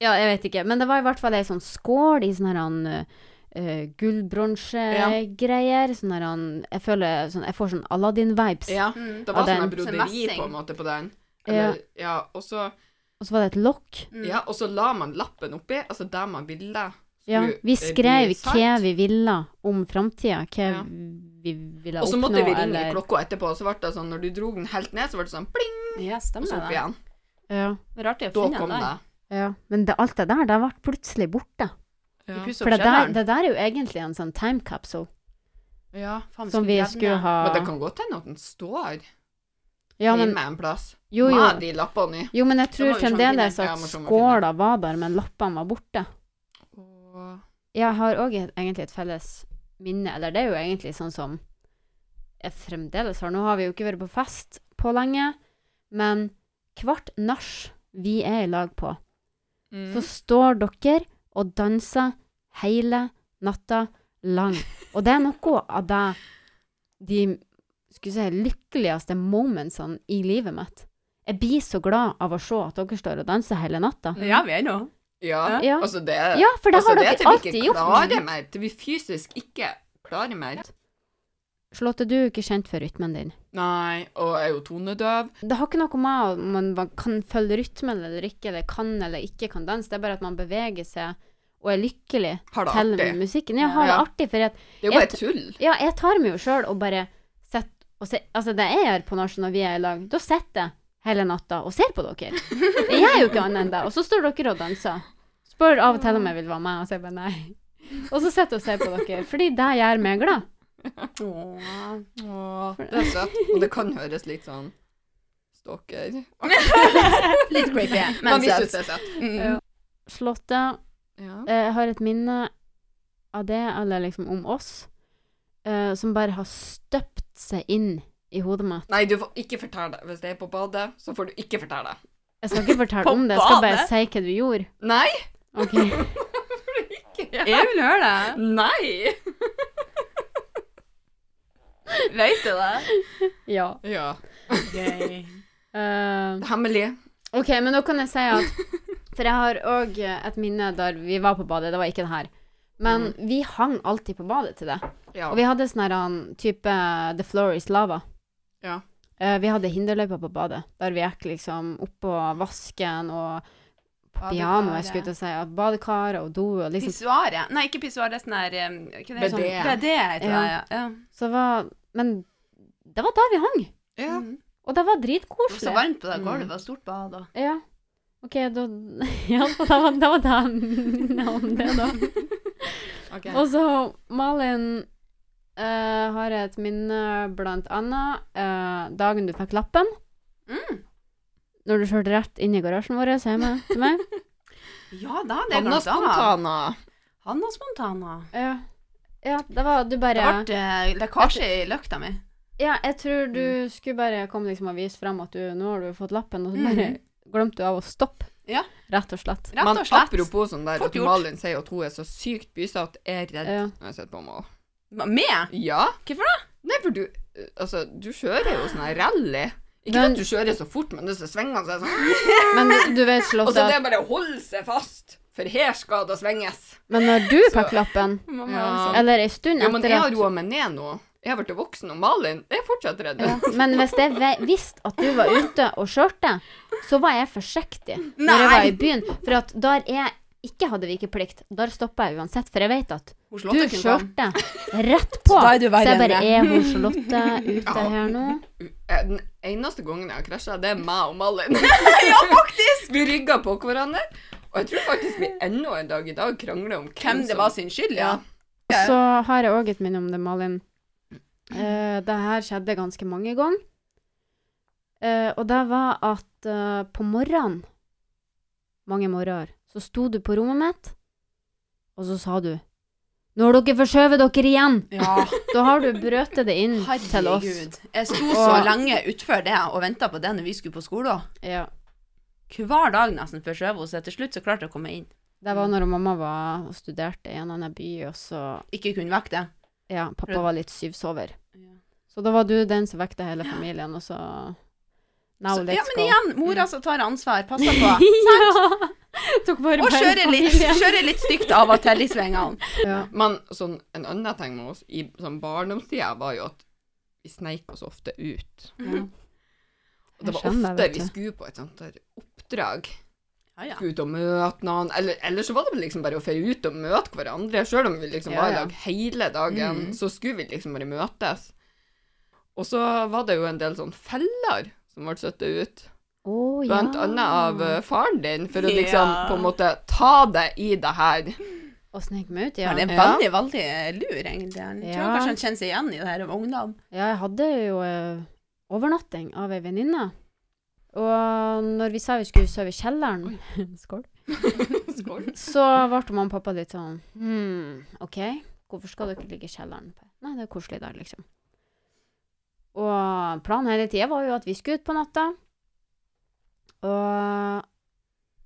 Ja, jeg vet ikke. Men det var i hvert fall ei sånn skål i sånn her han uh, gullbronsegreier. Sånn her han Jeg føler sånn Jeg får sånn Aladdin-vibes. Ja, Mm. det var Og sånn den- broderi Messing. på en måte på den. Ja. Eller, ja, og så Og så var det et lokk. Mm. ja, og så la man lappen oppi, altså der man ville. Ja. Vi eh, skrev hva vi ville om framtida. Hva Ja. vi ville Og så måtte vi ringe eller klokka etterpå, og så ble det sånn, når du dro den helt ned, så ble det sånn pling, Ja, og så opp det. igjen. Ja. Det er artig å Da finne kom den det. der. ja. Men det, alt det der, det ble plutselig borte. Ja. For det der, det der er jo egentlig en sånn time capsule ja. Faen, som vi skulle ha Men det kan godt hende at den står ja, men, hjemme en plass. Jo, jo. Med de lappene i. jo, men jeg tror fremdeles at skåla var der, men lappene var borte. Og... Jeg har òg egentlig et felles minne, eller det er jo egentlig sånn som jeg fremdeles har. Nå har vi jo ikke vært på fest på lenge, men hvert nach vi er i lag på, Mm. så står dere og danser hele natta lang. Og det er noe av det de skulle si, lykkeligste momentsene i livet mitt. Jeg blir så glad av å se at dere står og danser hele natta. Ja, vi er nå. Ja, Ja. altså det Ja, for det altså, har det er dere til vi alltid ikke gjort. klarer mer, til vi fysisk ikke klarer mer. Charlotte, du er jo ikke kjent for rytmen din. Nei, og jeg er jo tonedøv. Det har ikke noe med om man kan følge rytmen eller ikke, eller kan eller ikke kan danse. Det er bare at man beveger seg og er lykkelig til musikken. Jeg har det Ja. artig, for at, Det er jo bare Jeg- tull. ja, jeg tar meg jo sjøl og bare sitter og ser Altså, det jeg gjør på nasjonal når vi er i lag, da sitter jeg hele natta og ser på dere. Jeg gjør jo ikke annet enn det. Og så står dere og danser. Spør av og til om jeg vil være med, og så er jeg bare nei. Og så sitter og ser på dere, fordi det gjør meg glad. Åh. Åh, det er søtt. Og det kan høres litt sånn stalker. Litt creepy, Men men søtt. er. Mm. Ja. Slåtte Ja. Eh, Jeg har et minne av det, eller liksom om oss, eh, som bare har støpt seg inn i hodet mitt. Nei, du får ikke fortelle det. Hvis det er på badet, så får du ikke fortelle det. Jeg skal ikke fortelle om det, jeg skal bare si hva du gjorde. Nei! Ok. Ikke. Jeg vil høre det. Nei! Vet du det? Ja. Ja. Gøy. Uh, Hemmelig. OK, men da kan jeg si at For jeg har òg et minne der vi var på badet. Det var ikke det her. Men vi hang alltid på badet til det. Ja. Og vi hadde sånn her type The floor is lava. Ja. Eh, vi hadde hinderløypa på badet, der vi gikk liksom oppå vasken og pianoet, skulle jeg til å si. At Badekaret og do og liksom Pissoaret. Nei, ikke pissoar, det er sånn der um, hva det? Sånn, heter det, ja. ja. Så var Men det var da vi hang. ja. Mm. Og det var dritkoselig. Det var så varmt på det Mm. gulvet, og stort bad og Ja. OK, da Ja, da var da var det minnet om det, da. Og så Malin eh, har et minne blant annet uh, dagen du fikk lappen. mm. Når du kjørte rett inn i garasjen vår hjemme til meg. Ja, da det jeg Anna glemt Han Spontana. Hanna Spontana. Ja. ja, det var Du Det ble eh, lekkasje i løkta mi. Ja, jeg tror du skulle bare komme liksom og vise frem at du nå har du fått lappen, og så bare glemte du av å stoppe. Ja. Rett og slett. Rett Men og slett. apropos sånn der Fort at. Malin sier at hun er så sykt bysete, jeg er redd Ja. når jeg sitter på Mal. Med? Ja. Hvorfor da? Nei, for du eh, Altså, du kjører jo sånn her rally. Ikke Men- at du kjører så fort, men svingene så er sånn Men du vet, Og Charlotte, så det at er bare å holde seg fast, for her skal det svinges. Men når du fikk lappen, Mamma, Ja. eller ei stund Ja, men etter jeg har at roa meg ned nå. Jeg har blitt voksen, og Malin jeg er fortsatt redd. ja. Men hvis jeg ve- visste at du var ute og kjørte, så var jeg forsiktig når jeg var i byen. For at der jeg ikke hadde vikeplikt, da stoppa jeg uansett. For jeg vet at du kjørte rett på. Så du Så jeg bare. Er hun Charlotte ute Ja. her nå? Eh, Den eneste gangen jeg har krasja, det er meg og Malin. ja, faktisk! Vi rygga på hverandre. Og jeg tror faktisk vi ennå en dag i dag krangler om Hvem det var sin skyld, ja. Og så har jeg òg et minne om det, Malin. Uh, det her skjedde ganske mange ganger. Uh, og det var at uh, på morgenen, mange morgener, så sto du på rommet mitt, og så sa du Nå har dere forskjøvet dere igjen! Ja, Da har du brøtet det inn til oss. herregud. Jeg sto så lenge utfor det og venta på det når vi skulle på skole. Ja. Hver dag nesten forskjøv Sjøvo, så til slutt så klarte jeg å komme inn. Det var når mamma var og studerte i en annen by, og så Ikke kunne vekke det. Ja, pappa var litt syvsover. Så da var du den som vekte hele familien, og så Now Så, let's ja, men igjen, mora som tar ansvar, passer på. ja! Og kjører litt, kjører litt stygt av og til i svingene. Ja. Men sånn, en annen ting med oss i sånn barndomstida var jo at vi sneik oss ofte ut. Mm. Og det var ofte det, vi skulle på et sånt oppdrag. Ja, ja. Skulle ut og møte noen. Eller, eller så var det liksom bare å dra ut og møte hverandre. Selv om vi liksom var i lag hele dagen, Mm. så skulle vi liksom bare møtes. Og så var det jo en del sånn feller som ble satt ut. Å, Blant ja. annet av eh, faren din, for å liksom Ja. på en måte ta det i det her. Og snike meg ut, ja. Han er Ja. veldig, veldig lur, egentlig. Han tror kanskje han kjenner seg igjen i det her om ungdom. Ja, jeg hadde jo eh, overnatting av ei venninne. Og når vi sa vi skulle sove i kjelleren Skål. Skål. Så ble mamma og pappa litt sånn Hm, OK, hvorfor skal dere ligge i kjelleren? Nei, det er koselig der, liksom. Og planen hele tida var jo at vi skulle ut på natta. Og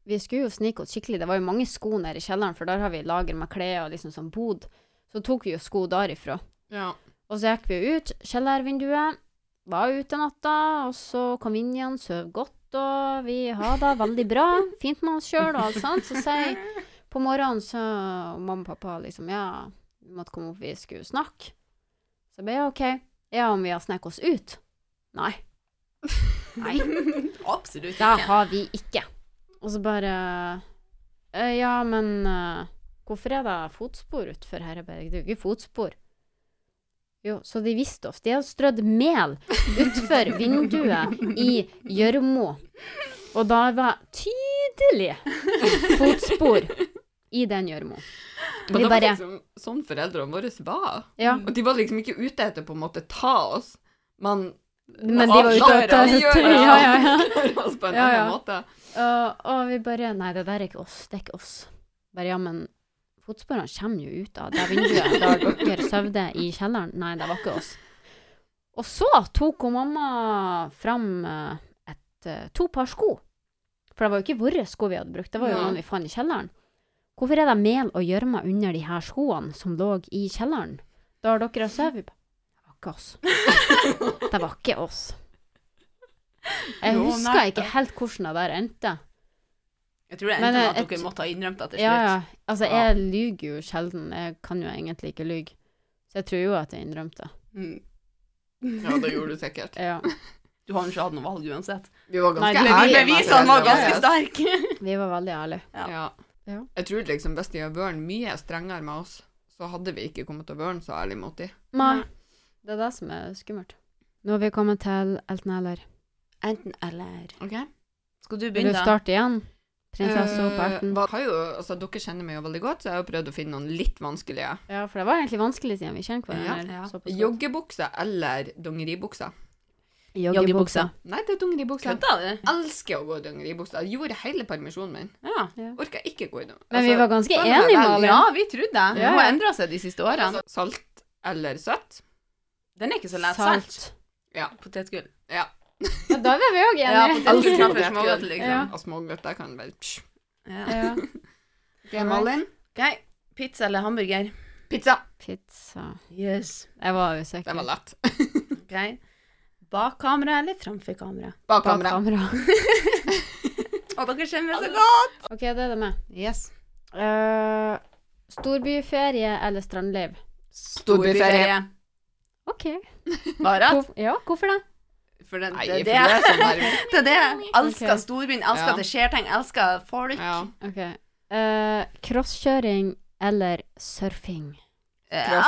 vi skulle jo snike oss skikkelig. Det var jo mange sko nede i kjelleren, for der har vi lager med klær og liksom sånn bod. Så tok vi jo sko derifra. Ja. Og så gikk vi jo ut kjellervinduet, var ute natta, og så kom vi inn igjen, sov godt, og vi har det veldig bra. Fint med oss sjøl og alt sånt. Så sier på morgenen så mamma og pappa liksom Ja, vi måtte komme opp, vi skulle snakke. Så jeg OK. Ja, om vi har sneket oss ut? Nei. Nei. Absolutt Det ikke. har vi ikke. Og så bare «Eh, Ja, men eh, hvorfor er det fotspor utfor her? Jeg bare, Det er jo ikke fotspor. Jo, så de visste oss. De hadde strødd mel utfor vinduet i gjørma. Og da var tydelig fotspor i den gjørma. Men det var bare liksom sånn foreldrene våre var. Ja. Og de var liksom ikke ute etter på en måte ta oss, men Men de var ute etter Ja, ja, ja. på en Ja, ja. annen måte. Og, og vi bare Nei, det der er ikke oss. Det er ikke oss. Bare ja, men fotsporene kommer jo ut av det vinduet der dere sovde i kjelleren. Nei, det var ikke oss. Og så tok hun mamma fram eh, et, eh, to par sko. For det var jo ikke våre sko vi hadde brukt, det var jo noen vi fant i kjelleren. Hvorfor er det mel og gjørme under de her skoene som lå i kjelleren? Da har dere sovet på? Det var ikke oss. Det var ikke oss. Jeg Jo, husker nei, ikke helt hvordan det der endte. Jeg tror det endte med eh, at et- dere måtte ha innrømt det til slutt. ja. Altså, Ja. jeg lyver jo sjelden. Jeg kan jo egentlig ikke lyge. Så jeg tror jo at jeg innrømte. Mm. Ja, det gjorde du sikkert. Ja. Du har jo ikke hatt noe valg uansett. Vi var ganske ærlige. Bevisene var ganske sterke. Vi var veldig ærlige. Ja. Ja. Ja. Jeg tror liksom hvis de hadde vært mye strengere med oss, så hadde vi ikke kommet til å være så ærlige mot dem. Det er det som er skummelt. Nå har vi kommet til enten eller. Enten eller. Ok. Skal du Vil du begynne? da? starte igjen? Prinsessa på erten. Eh, jo, altså, dere kjenner meg jo veldig godt, så jeg har jo prøvd å finne noen litt vanskelige. Ja, for det var egentlig vanskelig siden vi kjenner Ja, hverandre. ja. ja. Joggebukse eller dongeribukse? Joggebukse. Nei, det er dongeribukse. Kødda du? Elsker å gå i dongeribukse. Jeg gjorde hele permisjonen min. Ja. Orka ikke gå i dem. Men vi var ganske enige, Malin. ja, vi trodde det. Ja, Hun har ja. endra seg de siste årene. Altså, salt eller søtt? Den er ikke så lett salt. Salt. Ja. Potetgull. Ja. Ja, da er vi òg Ja, enige. potetgull Elsker framfor smågodt, liksom. Ja. Og smågodt, kan vel psj. Ja. Ja. Ok, Malin? Pizza eller hamburger? Pizza. Pizza. Yes. Jeg var usikker. Den var lett. OK. Bak kamera eller framfor kamera? Bak Bak kamera. kamera. Å, dere kjenner meg så godt! OK, det er det med. Yes. Uh, storbyferie eller strandliv? Storbyferie. OK. Bare at Hvor, ja, hvorfor det? For det, Nei, det, for det, det er sånn der det er det. Jeg elsker okay. storbyen, elsker Ja. at det skjer ting, elsker folk. Ja. OK. Uh, crosskjøring eller surfing? Ja,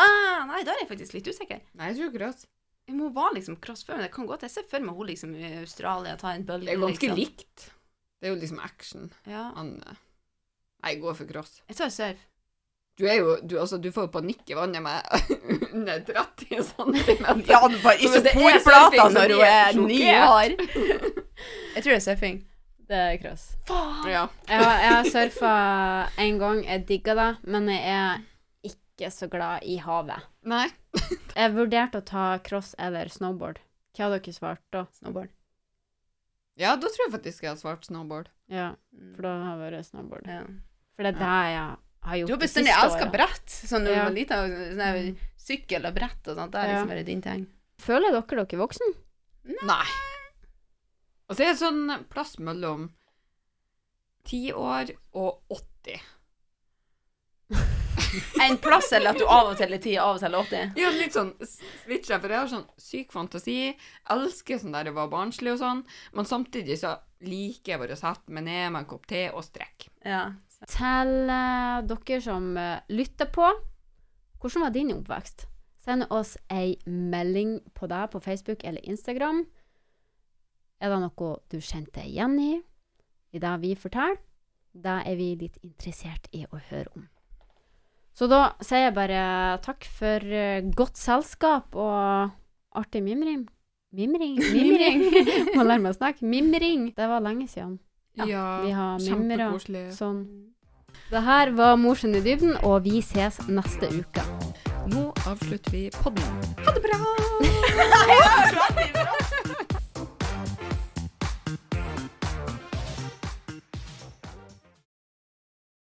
nei, da er jeg faktisk litt usikker. Nei, jeg tror cross. det. Jeg må være liksom cross før, men det kan godt Jeg ser for meg hun liksom i Australia ta en bølge. Det er ganske liksom. likt. Det er jo liksom action. Ja. Han nei, jeg går for cross. Jeg tar surf. Du er jo Du, altså, du får jo panikk i vannet med under 30 cm. Ja, du Så ikke surfing, så når hun er jeg ni år. Jeg tror det er surfing. Det er cross. Faen! Ja. Jeg jeg har surfa en gang, jeg digga det, men jeg er ikke så glad i havet. Nei. Jeg vurderte å ta cross eller snowboard. Hva hadde dere svart da? Snowboard. Ja, da tror jeg faktisk jeg har svart snowboard. Ja, for da har det vært snowboard. Ja. For det er det jeg har gjort Du har bestandig elska brett. Sånn når du Ja. var liten, sånn sykkel og brett og sånt. Det har liksom vært din ting. Føler dere dere er voksen? Nei. Og så er det sånn plass mellom 10 år og 80. En plass eller at du av og til er 10, av og til er 80? Ja, litt sånn switcha, for jeg har sånn syk fantasi. Elsker sånn der å være barnslig og sånn, men samtidig så liker jeg bare å sette meg ned med en kopp te og strekke. Ja. Til uh, dere som uh, lytter på, hvordan var din oppvekst? Send oss ei melding på deg på Facebook eller Instagram. Er det noe du kjente igjen i, i det vi forteller? Det er vi litt interessert i å høre om. Så da sier jeg bare takk for eh, godt selskap og artig mimring. Mimring? Mimring! Må lære meg å snakke. Mimring! Det var lenge siden. Ja, vi har mimra. Sånn. Det her var Morsen i dybden, og vi ses neste uke. Nå avslutter vi podden. Ha det bra!